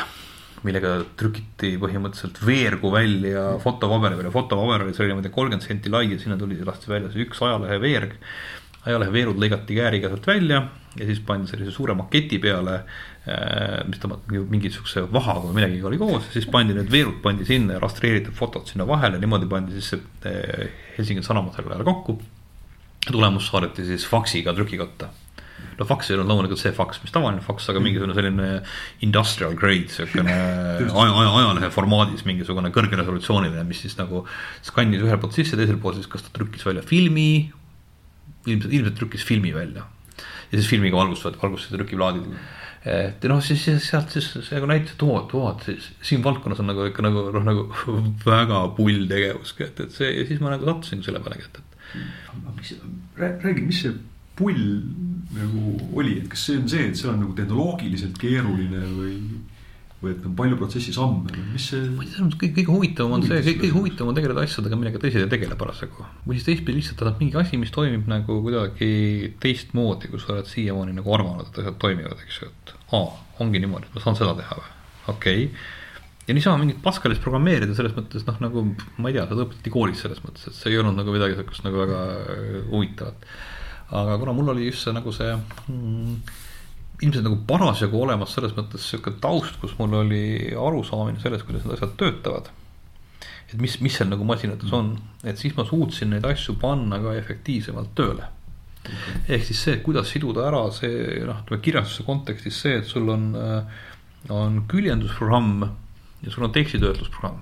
millega trükiti põhimõtteliselt veergu välja fotopaberi peale, fotopaber oli, see oli niimoodi kolmkümmend senti lai ja sinna tuli, lasti välja see üks ajalehe veerg. ajalehe veerud lõigati kääriga sealt välja ja siis pandi sellise suure maketi peale, äh, mis tõmmati mingisuguse vahaga või millegagi oli koos, siis pandi need veerud pandi sinna ja rastreeritud fotod sinna vahele, niimoodi pandi siis see äh, Helsingi Sanomat selle ajal kokku. tulemus saadeti siis faksiga trükikotta no faks ei olnud loomulikult see faks, mis tavaline faks, aga mingisugune selline industrial grade, siukene aja, aja, ajalehe formaadis mingisugune kõrgeresolutsiooniline, mis siis nagu skannis ühelt poolt sisse, teiselt poolt siis kas ta trükkis välja filmi, ilmselt, ilmselt trükkis filmi välja. ja siis filmiga valgustavad, valgustuse trükiplaadid et noh, siis sealt siis see nagu näitas, et oo, et oo, et siis siin valdkonnas on nagu ikka nagu noh, nagu väga pull tegevus, et, et see ja siis ma nagu sattusin selle peale, et, et. mis, räägi, mis see pull nagu oli, et kas see on see, et see on nagu tehnoloogiliselt keeruline või või et on palju protsessi samme või mis see. ma ei tea, kõige, kõige huvitavam on see, kõige, kõige huvitavam on tegeleda asjadega, millega teised ei tegele parasjagu. või siis teistpidi lihtsalt tahad mingi asi, mis toimib nagu kuidagi teistmoodi, kui sa oled siiamaani nagu arvanud, et asjad toimivad, eks ju, et aa, ongi niimoodi, et ma saan seda teha või. okei okay. ja niisama mingit Pascalis programmeerida selles mõttes noh, nagu ma ei tea, seda õpetati koolis selles mõttes, et see ei olnud nagu midagi sihukest nagu väga huvitavat. Aga kuna mul oli just see nagu see mm, ilmselt nagu parasjagu olemas selles mõttes sihuke taust, kus mul oli arusaamine sellest, kuidas need asjad töötavad. et mis, mis seal nagu masinates on, et siis ma suutsin neid asju panna ka efektiivsemalt tööle okay.. ehk siis see, kuidas siduda ära see noh, ütleme kirjastuse kontekstis see, et sul on äh, on küljendusprogramm ja sul on tekstitöötlusprogramm.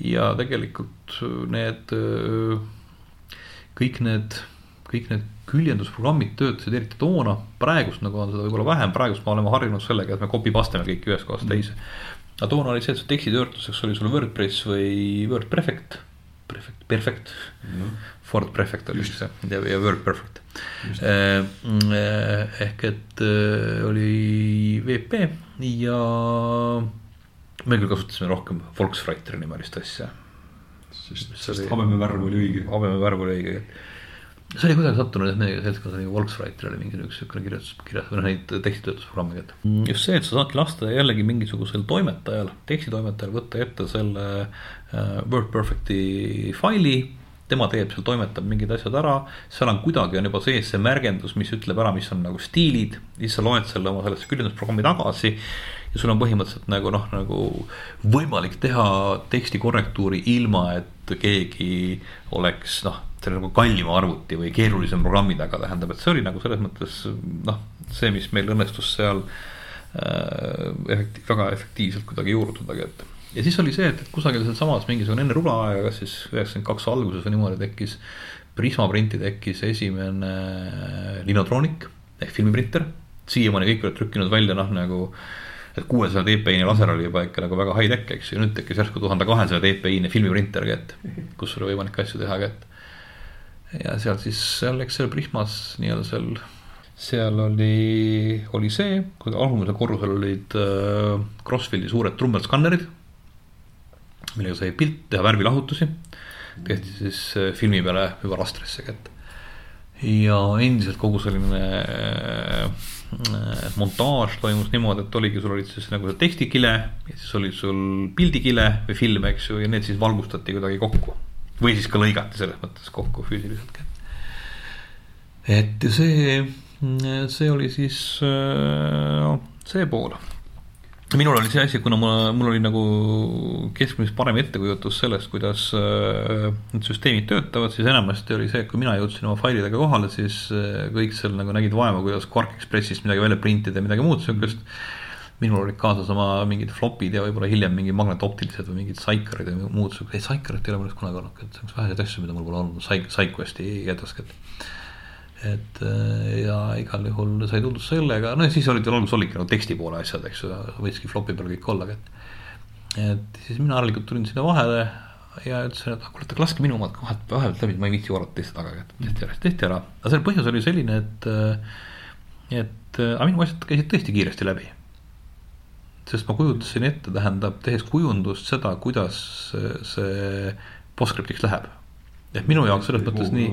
ja tegelikult need, kõik need, kõik need küljendusprogrammid töötasid eriti toona, praegust nagu on seda võib-olla vähem, praegust me oleme harjunud sellega, et me copy pasteme kõiki ühest kohast teise. aga toona oli see, et tekstitöötluseks oli sul WordPress või WordPerfect, Perfect, Perfect mm, -hmm. Ford Prefect oli siis see ja, ja WordPerfect Äh, äh, ehk et äh, oli VP ja me küll kasutasime rohkem Volksfreiteri nimelist asja. sest, sest habemevärv oli õige. habemevärv oli õige, see oli kuidagi sattunud, et meie seltskonnas oli Volksfreiter oli mingi siukene kirjutus, kirjas või noh, neid tekstitöötlusprogramme, et mm. just see, et sa saadki lasta jällegi mingisugusel toimetajal, tekstitoimetajal võtta ette selle uh, WordPerfecti faili tema teeb seal, toimetab mingid asjad ära, seal on kuidagi on juba sees see märgendus, mis ütleb ära, mis on nagu stiilid, siis sa loed selle oma sellesse küljendusprogrammi tagasi. ja sul on põhimõtteliselt nagu noh, nagu võimalik teha teksti korrektuuri ilma, et keegi oleks noh, selle nagu kallima arvuti või keerulisem programmi taga, tähendab, et see oli nagu selles mõttes noh, see, mis meil õnnestus seal äh, efekti-, väga efektiivselt kuidagi juurutadagi, et ja siis oli see, et, et kusagil sealsamas mingisugune enne rulaaega, kas siis üheksakümmend kaks alguses või niimoodi tekkis. Prisma printi tekkis esimene linotroonik ehk filmiprinter, siiamaani kõik olid trükkinud välja noh, nagu et kuuesaja dpi-ne laser oli juba ikka nagu väga high-tech, eks ju, nüüd tekkis järsku tuhande kahesaja dpi-ne filmiprinter kätt, kus oli võimalik asju teha kätt. Ja seal siis, seal eks seal Prismas nii-öelda seal, seal oli, oli see, kui algumisel korrusel olid äh, Crossfieldi suured trummelskannerid millega sai pilt, teha värvilahutusi. tehti siis äh, filmi peale juba rastrisse kätte. ja endiselt kogu selline äh, montaaž toimus niimoodi, et oligi, sul olid siis nagu see tekstikile ja siis oli sul pildikile või film, eks ju, ja need siis valgustati kuidagi kokku. Või siis ka lõigati selles mõttes kokku füüsiliselt. et see, see oli siis äh, see pool minul oli see asi, kuna mul, mul oli nagu keskmisest parem ettekujutus sellest, kuidas äh, need süsteemid töötavad, siis enamasti oli see, et kui mina jõudsin oma failidega kohale, siis äh, kõik seal nagu nägid vaeva, kuidas Quark Expressist midagi välja printida ja midagi muud siukest. Minul olid kaasas oma mingid flopid ja võib-olla hiljem mingi magnetoptilised või mingid Saikarid ja muud siuksed, ei Saikarit ei ole mul kunagi olnud, et see on üks väheseid asju, mida mul pole olnud, Saik-, Saiquesti edaskord et äh, ja igal juhul sai tuldud sellega, no ja siis olid veel alguses olidki nagu teksti poole asjad, eks ju, võiski flopi peal kõik olla, et. et siis mina harilikult tulin sinna vahele ja ütlesin, et ah, kuule, laske minu omad vahet, vahepealt läbi, ma ei viitsi korrata teiste taga, et tehti ära, siis tehti ära. aga selle põhjus oli selline, et, äh, et äh, aga minu asjad käisid tõesti kiiresti läbi. Sest ma kujutasin ette, tähendab, tehes kujundust seda, kuidas see PostScriptiks läheb et minu jaoks selles mõttes nii,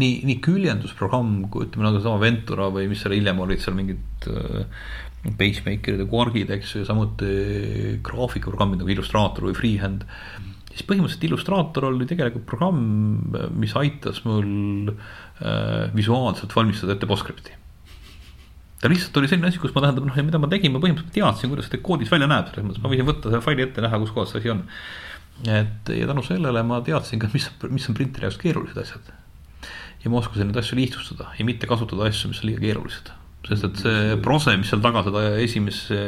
nii, nii küljendusprogramm kui ütleme nagu sama Ventura või mis seal hiljem olid seal mingid äh, pagemaker'id ja Quarkid, eks ju, ja samuti graafikuprogrammid nagu Illustrator või Freehand. siis põhimõtteliselt Illustrator oli tegelikult programm, mis aitas mul äh, visuaalselt valmistada ette PostScripti ta lihtsalt oli selline asi, kus ma tähendab noh, mida ma tegin, ma põhimõtteliselt teadsin, kuidas see koodis välja näeb, selles mõttes ma võisin võtta selle faili ette, näha, kus kohas see asi on et ja tänu sellele ma teadsin ka, mis, mis on printeri jaoks keerulised asjad. ja ma oskasin neid asju lihtsustada ja mitte kasutada asju, mis on liiga keerulised. sest et see prose, mis seal taga seda esimese,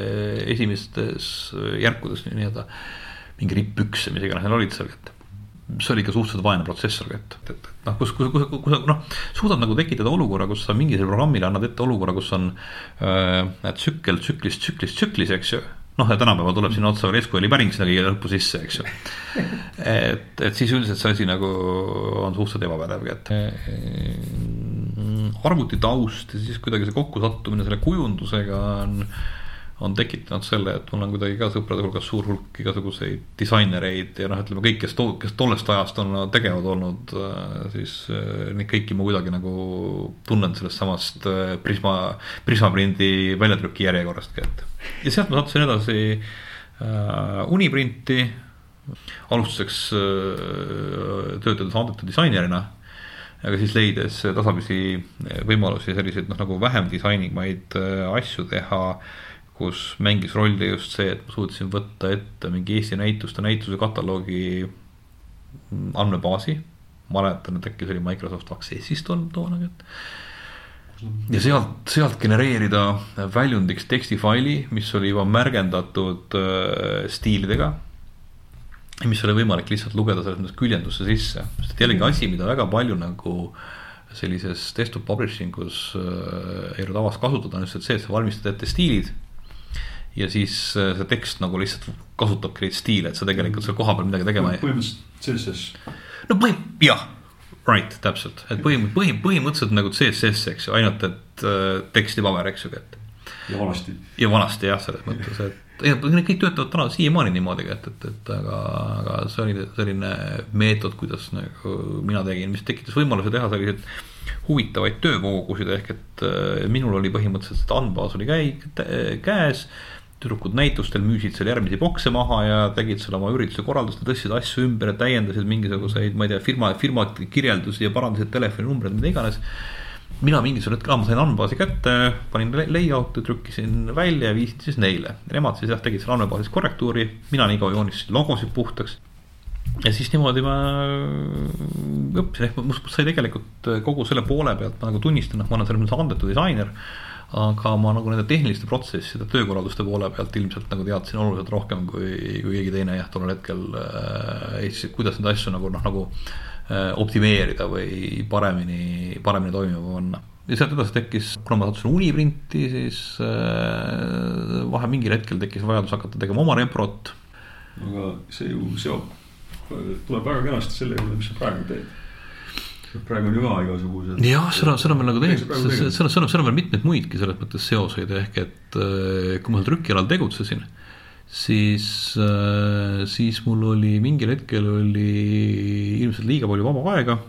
esimestes järkudes nii-öelda mingi ripp üks ja mis iganes need olid seal, et see oli ikka suhteliselt vaene protsessor, et, et, et noh, kus, kus, kus, kus sa noh, suudad nagu tekitada olukorra, kus sa mingisugusele programmile annad ette olukorra, kus on äh, tsükkel tsüklis, tsüklis, tsüklis, eks ju. noh, ja tänapäeval tuleb sinna otsa veel SQL-i päring sinna kõige lõppu sisse, eks ju. et, et siis üldiselt see asi nagu on suhteliselt ebapädev, et arvuti taust ja siis kuidagi see kokkusattumine selle kujundusega on, on tekitanud selle, et mul on kuidagi ka sõprade hulgas suur hulk igasuguseid disainereid ja noh, ütleme kõik, kes too, kes tollest ajast on tegevad olnud, äh, siis äh, neid kõiki ma kuidagi nagu tunnen sellest samast äh, Prisma, Prisma prindi väljatrüki järjekorrastki, et. ja sealt ma sattusin edasi äh, Uniprinti, alustuseks äh, töötades andete disainerina aga siis leides tasapisi võimalusi selliseid noh, nagu vähem disainimaid asju teha kus mängis rolli just see, et ma suutsin võtta ette mingi Eesti näituste näituse kataloogi andmebaasi. mäletan, et äkki see oli Microsoft Accessist olnud toona, et. ja sealt, sealt genereerida väljundiks tekstifaili, mis oli juba märgendatud äh, stiilidega. mis oli võimalik lihtsalt lugeda selles mõttes küljendusse sisse, sest jällegi asi, mida väga palju nagu sellises desktop publishing us äh, ei ole tavas kasutada, on just see, et sa valmistad ette stiilid ja siis äh, see tekst nagu lihtsalt kasutabki neid stiile, et sa tegelikult seal kohapeal midagi tegema ei. põhimõtteliselt CSS. no põhim-, jah, right, täpselt, et põhim-, põhim-, põhimõtteliselt nagu CSS, eks ju, ainult et äh, tekstipaber, eks ju, et. ja vanasti. ja vanasti jah, selles mõttes, et ja need kõik töötavad täna siiamaani niimoodi, et, et, et aga, aga see oli selline meetod, kuidas nagu mina tegin, mis tekitas võimaluse teha selliseid huvitavaid töövoogusid, ehk et äh, minul oli põhimõtteliselt andmebaas oli käi-, käes tüdrukud näitustel müüsid seal järgmisi bokse maha ja tegid seal oma ürituse korraldust tõstsid asju ümber täiendasid mingisuguseid, ma ei tea, firma, firma kirjeldusi ja parandasid telefoninumbreid, mida iganes. mina mingisugusel hetkel, ma sain andmebaasi kätte, panin layout'i, trükkisin välja ja viisin siis neile. Nemad siis jah, tegid seal andmebaasis korrektuuri, mina nii kaua joonistasin logosid puhtaks ja siis niimoodi ma õppisin, ehk must sai tegelikult kogu selle poole pealt, ma nagu tunnistan, et ma olen selles mõttes andetu disainer aga ma nagu nende tehniliste protsesside, töökorralduste poole pealt ilmselt nagu teadsin oluliselt rohkem kui, kui keegi teine jah, tollel hetkel äh,. Eestis, kuidas neid asju nagu noh, nagu äh, optimeerida või paremini, paremini toimima panna ja sealt edasi tekkis, kuna ma sattusin Uniprinti, siis äh, vahe mingil hetkel tekkis vajadus hakata tegema oma reprot. aga see ju seob, tuleb väga kenasti selle juurde, mis sa praegu teed praegu on ju ka igasugused. jah, seda, seda me nagu tegelikult, seda, seda, seda, veel mitmeid muidki selles mõttes seoseid, ehk et äh, kui ma trükialal tegutsesin, siis, äh, siis mul oli mingil hetkel oli ilmselt liiga palju vaba aega.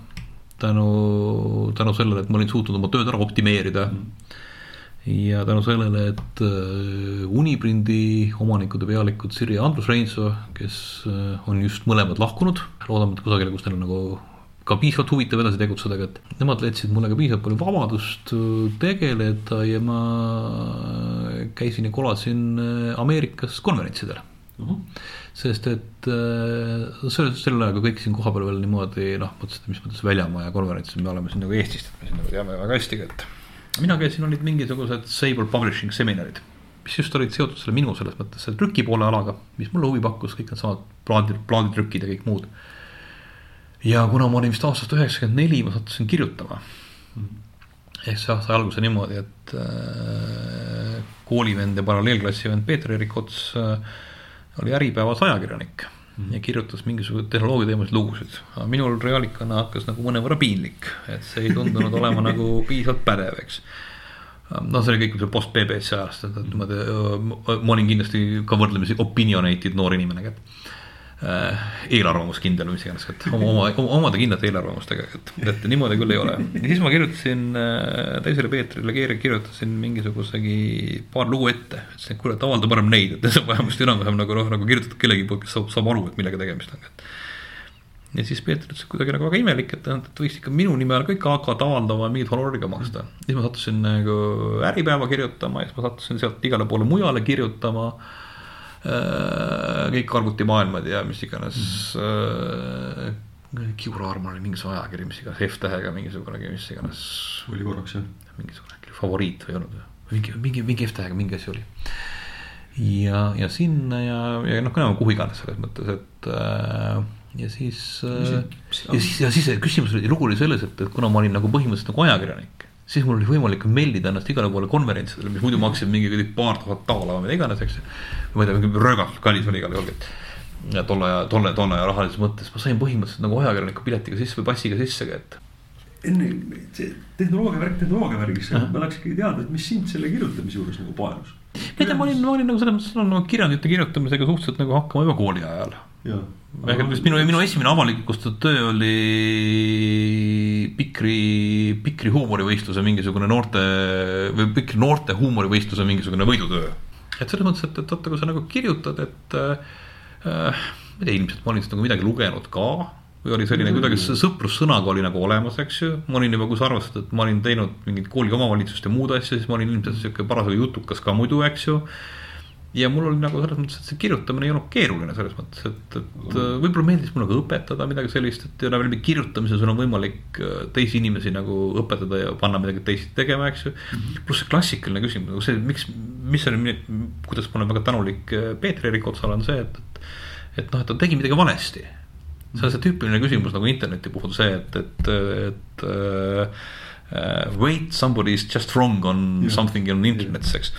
tänu, tänu sellele, et ma olin suutnud oma tööd ära optimeerida mm ja tänu sellele, et äh, Uniprindi omanikud ja pealikud Sirje ja Andrus Reinsalu, kes on just mõlemad lahkunud, loodame, et kusagile, kus neil on nagu ka piisavalt huvitav edasi tegutseda, aga et nemad leidsid mulle ka piisavalt palju vabadust äh, tegeleda ja ma käisin ja kolasin äh, Ameerikas konverentsidel uh. -huh. sest et äh, sel, sel ajal, kui kõik siin kohapeal veel niimoodi noh, mõtlesin, et mis mõttes väljamaa ja konverentsid, me oleme siin nagu Eestist, et me siin nagu teame väga hästi, et. mina käisin, olid mingisugused Sable Publishing seminarid, mis just olid seotud selle minu selles mõttes selle trükipoole alaga, mis mulle huvi pakkus, kõik needsamad plaadid, plaaditrükid ja kõik muud ja kuna ma olin vist aastast üheksakümmend neli, ma sattusin kirjutama. Ehk see aasta alguse niimoodi, et äh, koolivend ja paralleelklassi vend Peeter-Erik Ots äh, oli Äripäevas ajakirjanik mm ja kirjutas mingisuguseid tehnoloogiateemalisi lugusid. aga minul reaalikana hakkas nagu mõnevõrra piinlik, et see ei tundunud olema nagu piisavalt pädev, eks. Noh, see oli kõik seal post BBC ajast, et niimoodi, ma olin kindlasti ka võrdlemisi opinionated noor inimene, et Äh, eelarvamuskindel või mis iganes, et oma, oma, omade kindlat eelarvamustega, et, et niimoodi küll ei ole. ja siis ma kirjutasin äh, Teisele Peetrile, kirjutasin mingisugusegi paar lugu ette, ütlesin, et et avalda parem neid, et see on vähemasti enam-vähem nagu noh, nagu kirjutatud kellegi poolt, kes saab, saab aru, et millega tegemist on, et ja siis Peeter ütles kuidagi nagu väga imelik, et, et võiks ikka minu nime all kõik hakata avaldama ja mingit honorari ka maksta. siis ma sattusin nagu Äripäeva kirjutama ja siis ma sattusin sealt igale poole mujale kirjutama äh, Äh, kõik arvutimaailmad ja mis iganes mm. äh,. Kiura Armar oli mingisugune ajakiri, mis iganes F-tähega mingisugune, mis iganes. oli korraks jah. mingisugune favoriit või ei olnud, mingi, mingi, mingi F-tähega mingi asi oli. ja, ja sinna ja, ja noh, enam kuhu iganes selles mõttes, et äh, ja siis äh,. ja siis, ja siis küsimus oli, lugu oli selles, et, et kuna ma olin nagu põhimõtteliselt nagu ajakirjanik siis mul oli võimalik meldida ennast igale poole konverentsidele, mis muidu maksid mingi paar tuhat daala või mida iganes, eks ma ei tea, mingi röögatult kallis oli igal juhul. ja tolle aja, tolle, tolle aja rahalises mõttes ma sain põhimõtteliselt nagu ajakirjaniku piletiga sisse või passiga sisse, et. enne see tehnoloogia värk tehnoloogia värgiks, ma tahaks ikkagi teada, et mis sind selle kirjutamise juures nagu paelus ma ei tea, ma olin, ma olin nagu selles mõttes nagu kirjandite kirjutamisega suhteliselt nagu hakkama juba kooli ajal. Ega vist minu, minu esimene avalikustatud töö oli Pikri, Pikri huumorivõistluse mingisugune noorte või Pikri noorte huumorivõistluse mingisugune võidutöö. et selles mõttes, et, et vaata, kui sa nagu kirjutad, et äh, ma ei tea, ilmselt ma olin seda nagu midagi lugenud ka või oli selline kuidagi s- sõprussõnaga oli nagu olemas, eks ju, ma olin juba, kui sa arvasid, et ma olin teinud mingit kooli omavalitsust ja muud asja, siis ma olin ilmselt sihuke parasjagu jutukas ka muidu, eks ju ja mul oli nagu selles mõttes, et see kirjutamine ei olnud keeruline selles mõttes, et, et äh, võib-olla meeldis mulle ka õpetada midagi sellist, et ja läbi kirjutamise sul on võimalik äh, teisi inimesi nagu õpetada ja panna midagi teist tegema, eks ju. pluss see klassikaline küsimus nagu see, miks, mis oli, kuidas ma olen väga tänulik äh, Peetri-Erik Otsale on see, et, et, et noh, et ta tegi midagi valesti see on see tüüpiline küsimus nagu interneti puhul see, et, et, et uh, wait somebody is just wrong on yeah. something on internet, eks.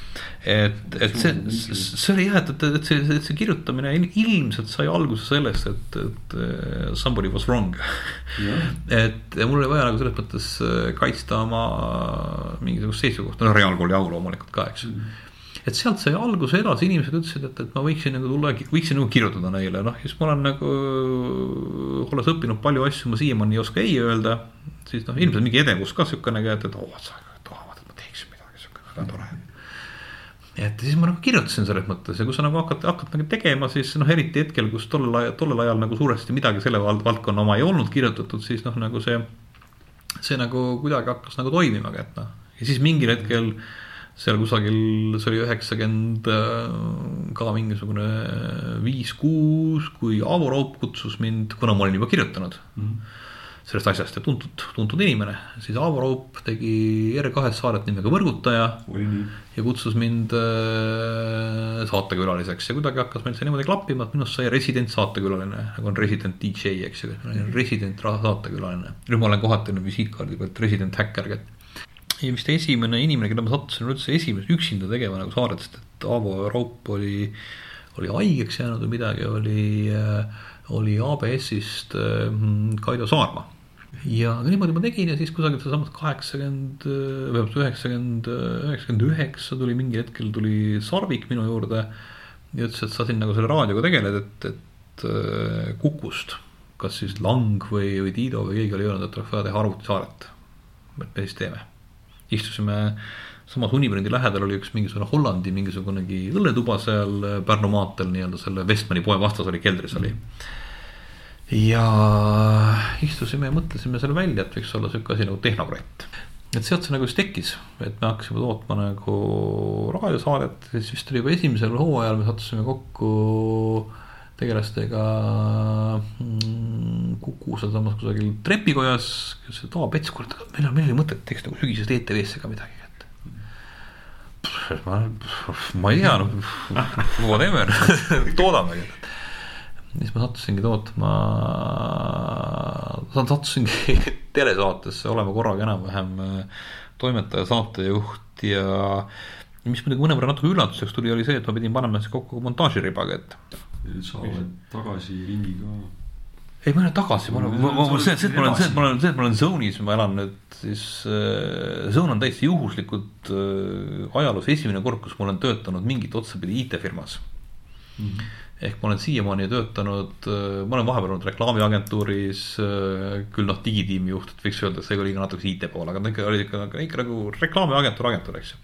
et, et see, see oli jah, et, et, et see, see, kirjutamine il- ilmselt sai alguse sellest, et, et uh, somebody was wrong. et ja mul oli vaja nagu selles mõttes äh, kaitsta oma mingisugust seisukohta, no reaalkooli au loomulikult ka, eks ju et sealt sai alguse edasi, inimesed ütlesid, et, et ma võiksin nagu tulla, võiksin nagu kirjutada neile, noh, siis ma olen nagu, olles õppinud palju asju, ma siiamaani ei oska ei öelda. Siis noh, ilmselt mingi edevus ka sihukenegi, et, et oo, sa tahavad, et ma teeksin midagi sihuke väga tore. et siis ma nagu kirjutasin selles mõttes ja kui sa nagu hakkad, hakkad nagu tegema, siis noh, eriti hetkel, kus tollel ajal, tollel ajal nagu suuresti midagi selle vald- valdkonna oma ei olnud kirjutatud, siis noh, nagu see, see nagu kuidagi hakkas nagu toimimagi, et noh, ja siis mingil hetkel seal kusagil, see oli üheksakümmend ka mingisugune viis-kuus, kui Aavo Raup kutsus mind, kuna ma olin juba kirjutanud sellest asjast. Ja tuntud, tuntud inimene, siis Aavo Raup tegi R2-s saadet nimega Võrgutaja ja kutsus mind äh, saatekülaliseks. Ja kuidagi hakkas meil see niimoodi klappima, et minust sai resident saatekülaline, nagu on resident DJ, eks ju, resident saatekülaline. nüüd ma olen kohati olnud visiitkaardi pealt resident häkker, et ja vist esimene inimene, keda ma sattusin üldse esimest üksinda tegema nagu saadet, sest et Aavo Raup oli, oli haigeks jäänud või midagi, oli, oli ABS-ist äh, Kaido Saarma ja niimoodi ma tegin ja siis kusagil sealsamas kaheksakümmend, või üheksakümmend, üheksakümmend üheksa tuli mingi hetkel tuli Sarvik minu juurde ja ütles, et sa siin nagu selle raadioga tegeled, et, et äh, Kukust, kas siis Lang või, või Tiido või keegi oli öelnud, et oleks vaja teha arvutisaadet. et me siis teeme. istusime samas Unibrandi lähedal oli üks mingisugune Hollandi mingisugunegi õlletuba seal Pärnu maanteel nii-öelda selle Westmani poe vastas oli, keldris oli ja istusime ja mõtlesime selle välja, et võiks olla sihuke asi nagu tehnokratt. et sealt see nagu siis tekkis, et me hakkasime tootma nagu raadiosaadet, siis vist oli juba esimesel hooajal me sattusime kokku tegelastega mm, Kuku sealsamas kusagil trepikojas, kes ütles, et aa Pets, kuule, meil on, meil oli mõte, et teeks nagu sügisest ETV-sse ka midagi, et. ma, ma ei tea, noh, whatever, toodamegi siis ma sattusingi tootma, sattusingi telesaatesse olema korraga enam-vähem äh, toimetaja, saatejuht ja mis muidugi mõnevõrra natuke üllatuseks tuli, oli see, et ma pidin panema see kokku montaažiribaga, et sa oled tagasi ringiga. ei, ma olen tagasi, ma olen, see, see, et ma olen, see, et ma olen, see, et ma olen zone'is, ma elan nüüd siis äh,, zone on täiesti juhuslikult äh, ajaloos esimene kord, kus ma olen töötanud mingit otsapidi IT-firmas mm. -hmm. Ehk ma olen siiamaani töötanud, ma olen vahepeal olnud reklaamiagentuuris, küll noh, digitiimi juht, et võiks öelda, et see oli ka natuke IT pool, aga ta ikka oli ikka, ikka nagu reklaamiagentuur, agentuur, eks ju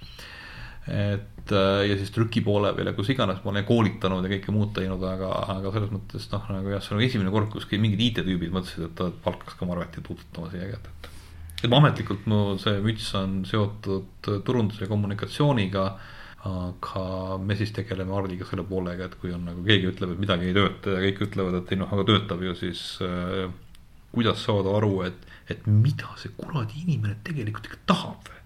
et ja siis trüki poole peal ja kus iganes ma olen koolitanud ja kõike muud teinud, aga, aga selles mõttes noh, nagu jah, see on esimene kord, kus mingid IT-tüübid mõtlesid, et ta palkas ka Marvetit tutvutama siia kätte, et. et ma ametlikult mu see müts on seotud turunduse ja kommunikatsiooniga. Aga me siis tegeleme Hardiga selle poolega, et kui on nagu keegi ütleb, et midagi ei tööta ja kõik ütlevad, et ei noh, aga töötab ju, siis äh, kuidas saada aru, et, et mida see kuradi inimene tegelikult ikka tahab või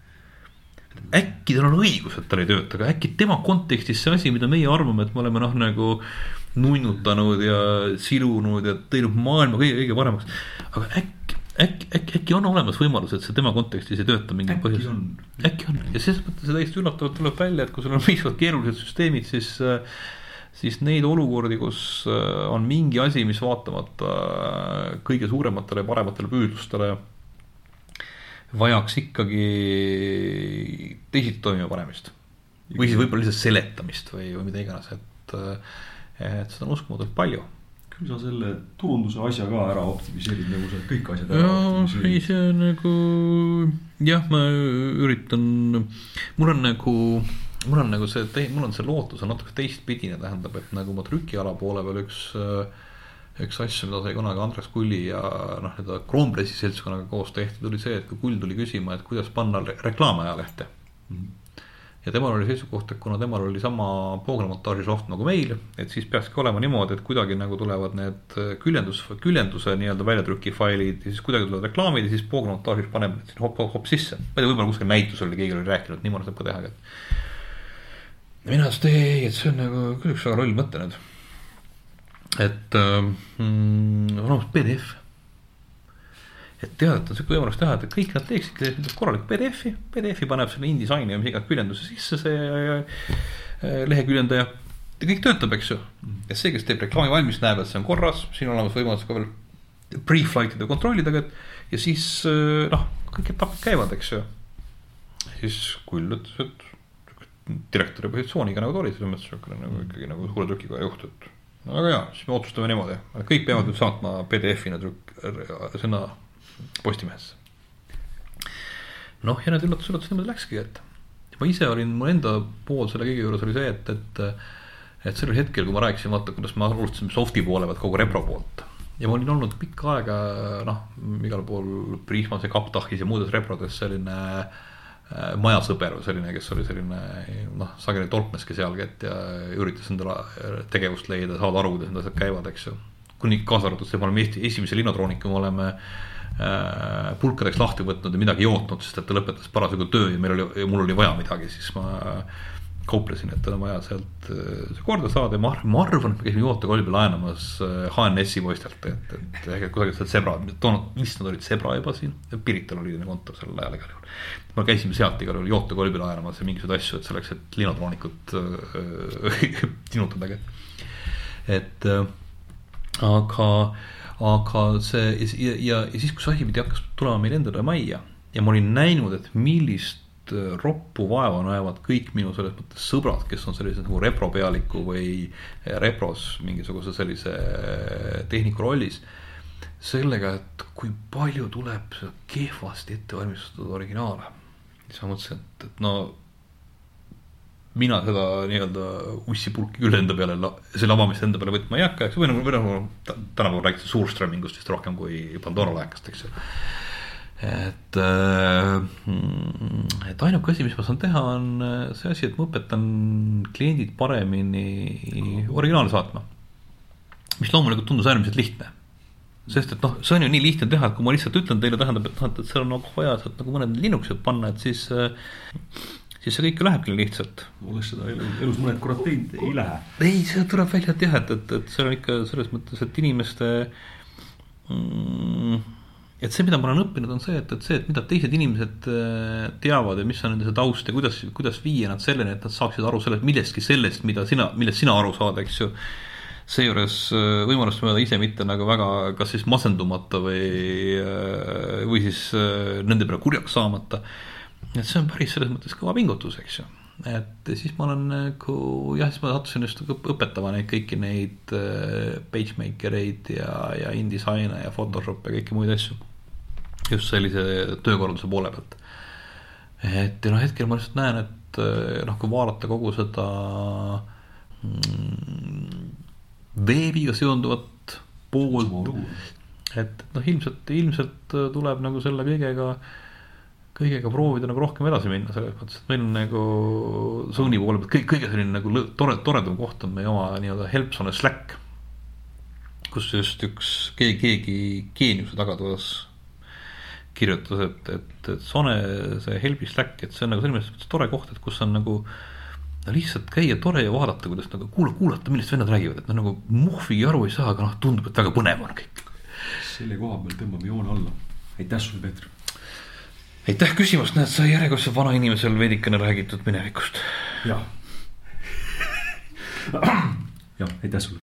äkki tal on õigus, et tal ei tööta, aga äkki tema kontekstis see asi, mida meie arvame, et me oleme noh, nagu nunnutanud ja silunud ja teinud maailma kõige, kõige paremaks. aga äkki, äkki, äkki, äkki on olemas võimalus, et see tema kontekstis ei tööta mingil põhjusel on.. äkki on ja selles mõttes täiesti üllatavalt tuleb välja, et kui sul on piisavalt keerulised süsteemid, siis äh, siis neid olukordi, kus äh, on mingi asi, mis vaatamata äh, kõige suurematele ja parematele püüdlustele vajaks ikkagi teisiti toimiva panemist. või siis võib-olla lihtsalt seletamist või, või mida iganes, et, et seda on uskumatult palju küll sa selle turunduse asja ka ära optimiseerid, nagu sa kõik asjad ära ei, optimiseerid. see on nagu jah, ma üritan, mul on nagu, mul on nagu see, mul on see lootus on natuke teistpidine, tähendab, et nagu ma trükiala poole peal üks üks asju, mida sai kunagi Andres Kulli ja noh, nii-öelda Kroonpressi seltskonnaga koos tehti, tuli see, et kui Kull tuli küsima, et kuidas panna reklaamajalehte mm. -hmm ja temal oli seisukoht, et kuna temal oli sama programmontaaži soft nagu meil, et siis peakski olema niimoodi, et kuidagi nagu tulevad need küljendus, küljenduse nii-öelda väljatrükifailid ja siis kuidagi tulevad reklaamid ja siis programmontaažis paneme need sinna hopp-hopp sisse. ma ei tea, võib-olla kuskil näitusel oli keegi oli rääkinud, niimoodi saab ka teha, et. mina ütlesin, et ei, et see on nagu küll üks väga loll mõte nüüd. et mm, on olemas PDF et teadet on sihuke võimalus teha, et kõik nad teeksidki korralikku PDF-i, PDF-i paneb selle InDesign'i või mis iganes küljenduse sisse see äh, leheküljendaja. ja kõik töötab, eks ju. ja see, kes teeb reklaami valmis, näeb, et see on korras, siin on olemas võimalus ka veel pre-flight ida kontrollida, ja siis äh, noh, kõik etapid käivad, eks ju. siis Kull ütles, et direktori positsiooniga nagu ta oli, selles mõttes niisugune nagu ikkagi nagu suure trükikoja juht, et no väga hea, siis me otsustame niimoodi, kõik peavad nüüd saatma PDF-ina trükk, sinna Postimehesse. noh, ja need üllatus, üllatus niimoodi läkski, et ma ise olin, mu enda pool selle kõige juures oli see, et, et et sellel hetkel, kui ma rääkisin, vaata, kuidas me alustasime soft'i poole pealt, kogu repro poolt. ja ma olin olnud pikka aega noh, igal pool Prismas ja Kaptahis ja muudes reprodes selline äh, majasõber või selline, kes oli selline noh, sageli tolkneski sealgi, et ja üritas endale tegevust leida, saada aru, kuidas need asjad käivad, eks ju. kuni kaasa arvatud see, me oleme Eesti esimese linnatroonika, me oleme äh, Äh, pulkadeks lahti võtnud ja midagi jootnud, sest et ta lõpetas parasjagu töö ja meil oli, mul oli vaja midagi, siis ma kauplesin, et on vaja sealt äh, see korda saada ja ma, ma arvan, et me käisime jootekolbi laenamas HNS-i äh, poistelt, et, et kusagilt sealt Zebra, toona vist nad olid Zebra juba siin, Pirital oli kontor sel ajal igal juhul. me käisime sealt igal juhul jootekolbi laenamas ja mingisuguseid asju, et selleks, et linatroonikut äh, tinutadagi. et äh, aga aga see ja, ja, ja siis, kui see asi pidi hakkas tulema meil endale majja ja ma olin näinud, et millist äh, roppu vaeva näevad kõik minu selles mõttes sõbrad, kes on sellised nagu repro pealiku või äh, repros mingisuguse sellise äh, tehniku rollis. sellega, et kui palju tuleb kehvasti ettevalmistatud originaale. siis ma mõtlesin, et, et no mina seda nii-öelda ussipulki küll enda peale, selle avamist enda peale võtma ei hakka, eks või nagu, või nagu tänapäeval räägitakse suurströmmingust vist rohkem kui Pandora laekast, eks ju. et, äh, et ainuke asi, mis ma saan teha, on äh, see asi, et ma õpetan kliendid paremini originaale saatma. mis loomulikult tundus äärmiselt lihtne sest et noh, see on ju nii lihtne teha, et kui ma lihtsalt ütlen teile, tähendab, et noh, et seal on nagu vaja sealt nagu mõned Linuxid panna, et siis äh, siis see kõik lähebki lihtsalt. olles seda elu, elus mõned korrad teinud, ei lähe. ei, see tuleb välja, et jah, et, et, et see on ikka selles mõttes, et inimeste mm, et see, mida ma olen õppinud, on see, et, et see, et mida teised inimesed äh, teavad ja mis on nende see taust ja kuidas, kuidas viia nad selleni, et nad saaksid aru sellest, millestki sellest, mida sina, millest sina aru saad, eks ju. seejuures äh, võimalust mööda ise mitte nagu väga, kas siis masendumata või, äh, või siis nende peale kurjaks saamata et see on päris selles mõttes kõva pingutus, eks ju. et siis ma olen nagu jah, siis ma sattusin just õpetama neid kõiki neid äh, pagemaker eid ja, ja InDesign'e ja Photoshop'e ja kõiki muid asju. just sellise töökorralduse poole pealt. et ja noh, hetkel ma lihtsalt näen, et äh, noh, kui vaadata kogu seda mm, veebiga seonduvat poolt, et noh, ilmselt, ilmselt tuleb nagu selle kõigega äh, kõigega proovida nagu rohkem edasi minna, selles mõttes, et meil on nagu Sony poole pealt kõik, kõige selline nagu tore, toredam koht on meie oma nii-öelda helps on a Slack. kus just üks keegi, keegi geeniuse tagatoas kirjutas, et, et, et Sone see helpi Slack, et see on nagu selles mõttes tore koht, et kus on nagu no lihtsalt käia tore ja vaadata, kuidas nagu kuula, kuulata, millest vennad räägivad, et noh, nagu muhvigi aru ei saa, aga noh, tundub, et väga põnev on kõik. selle koha peal tõmbame joone alla. aitäh sulle, Peeter aitäh küsimast, näed, sai järjekordselt vanainimesel veidikene räägitud minevikust. jah jah, aitäh sulle.